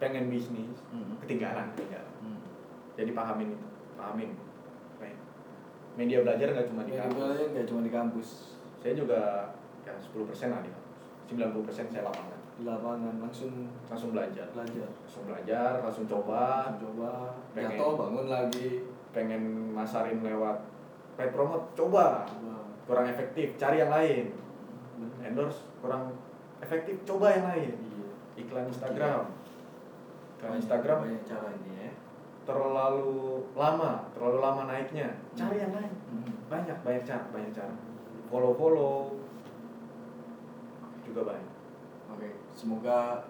Speaker 2: pengen bisnis,
Speaker 1: Hmm.
Speaker 2: ketinggalan, ketinggalan.
Speaker 1: Hmm.
Speaker 2: Jadi pahamin itu, pahamin. Media belajar nggak cuma di
Speaker 1: Media
Speaker 2: kampus.
Speaker 1: belajar nggak cuma di kampus.
Speaker 2: saya juga ya 10% lah di kampus 90% saya lapangan
Speaker 1: di lapangan langsung
Speaker 2: langsung belajar
Speaker 1: belajar
Speaker 2: langsung belajar langsung coba
Speaker 1: langsung coba
Speaker 2: Pengen.
Speaker 1: jatuh bangun lagi
Speaker 2: pengen masarin lewat paid promote coba. Kurang efektif cari yang lain. Endorse kurang efektif coba yang lain.
Speaker 1: Iya.
Speaker 2: iklan Instagram. Iklan
Speaker 1: Banyak-
Speaker 2: Instagram
Speaker 1: banyak cara ini ya.
Speaker 2: terlalu lama terlalu lama naiknya. Cari yang lain.
Speaker 1: Hmm.
Speaker 2: banyak banyak cara banyak cara. Follow follow juga banyak.
Speaker 1: Oke, semoga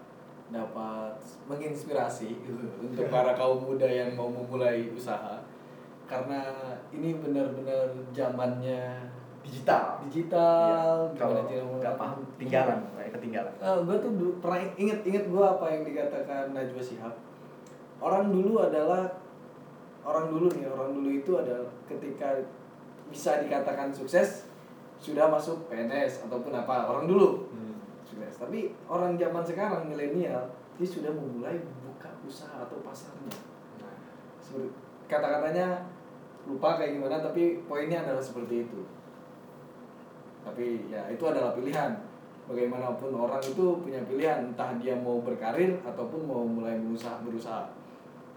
Speaker 1: dapat menginspirasi untuk para kaum muda yang mau memulai usaha karena ini benar-benar zamannya
Speaker 2: digital.
Speaker 1: Digital
Speaker 2: Iya, kalau nggak paham tinggalan kayak ketinggalan.
Speaker 1: Gue tuh pernah inget inget gue apa yang dikatakan Najwa Shihab. Orang dulu adalah orang dulu nih orang dulu itu adalah ketika bisa dikatakan sukses sudah masuk PNS ataupun apa orang dulu. Sukses. Tapi orang zaman sekarang milenial dia sudah memulai buka usaha atau pasarnya. Seperti- kata-katanya lupa kayak gimana tapi poinnya adalah seperti itu. Tapi ya itu adalah pilihan. Bagaimanapun orang itu punya pilihan entah dia mau berkarir ataupun mau mulai berusaha berusaha.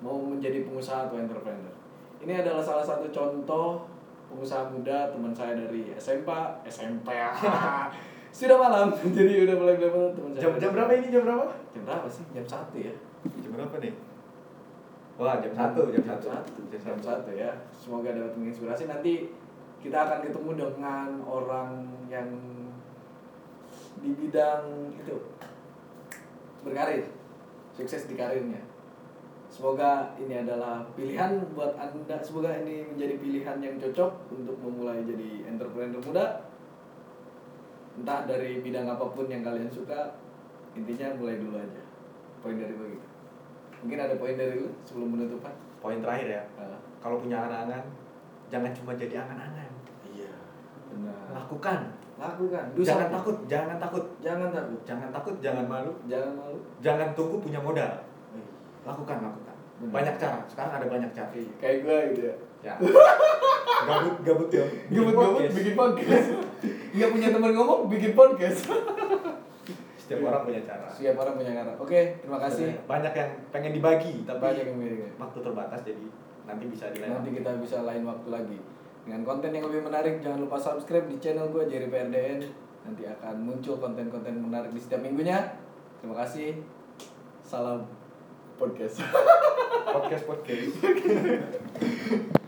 Speaker 1: Mau menjadi pengusaha atau entrepreneur. Ini adalah salah satu contoh pengusaha muda teman saya dari SMP SMP sudah malam jadi udah mulai mulai teman saya
Speaker 2: jam jam berapa ini? Jam berapa?
Speaker 1: Jam berapa sih? Jam satu ya.
Speaker 2: Jam berapa nih wah jam satu jam satu.
Speaker 1: Jam satu. Ya. Semoga dapat menginspirasi. Nanti kita akan ketemu dengan orang yang di bidang itu. Berkarir. Sukses di karirnya. Semoga ini adalah pilihan buat anda. Semoga ini menjadi pilihan yang cocok untuk memulai jadi entrepreneur muda. Entah dari bidang apa pun yang kalian suka intinya mulai dulu aja. Poin dari gue gitu mungkin ada poin dari lu sebelum penutupan?
Speaker 2: Poin terakhir ya.
Speaker 1: Ah,
Speaker 2: kalau punya angan-angan jangan cuma jadi angan-angan.
Speaker 1: Iya. Benar.
Speaker 2: Lakukan.
Speaker 1: Lakukan. Do
Speaker 2: jangan
Speaker 1: something.
Speaker 2: takut jangan takut.
Speaker 1: Jangan takut.
Speaker 2: Jangan takut jangan malu.
Speaker 1: Jangan malu.
Speaker 2: Jangan tunggu punya modal. Lakukan lakukan.
Speaker 1: Benar.
Speaker 2: banyak cara. Sekarang ada banyak cara.
Speaker 1: Iya, kayak gue gitu ya.
Speaker 2: Ya. Gabut gabut ya.
Speaker 1: Gabut-gabut
Speaker 2: Podcast.
Speaker 1: bikin podcast. Nggak punya teman ngomong bikin podcast
Speaker 2: setiap orang punya cara.
Speaker 1: Siap orang punya cara. Oke terima kasih.
Speaker 2: Banyak yang pengen dibagi tapi
Speaker 1: banyak yang milih
Speaker 2: waktu terbatas jadi nanti bisa di lain
Speaker 1: nanti kita bisa lain waktu lagi. Dengan konten yang lebih menarik jangan lupa subscribe di channel gue Jerry PRDN nanti akan muncul konten-konten menarik di setiap minggunya. Terima kasih. Salam podcast.
Speaker 2: Podcast podcast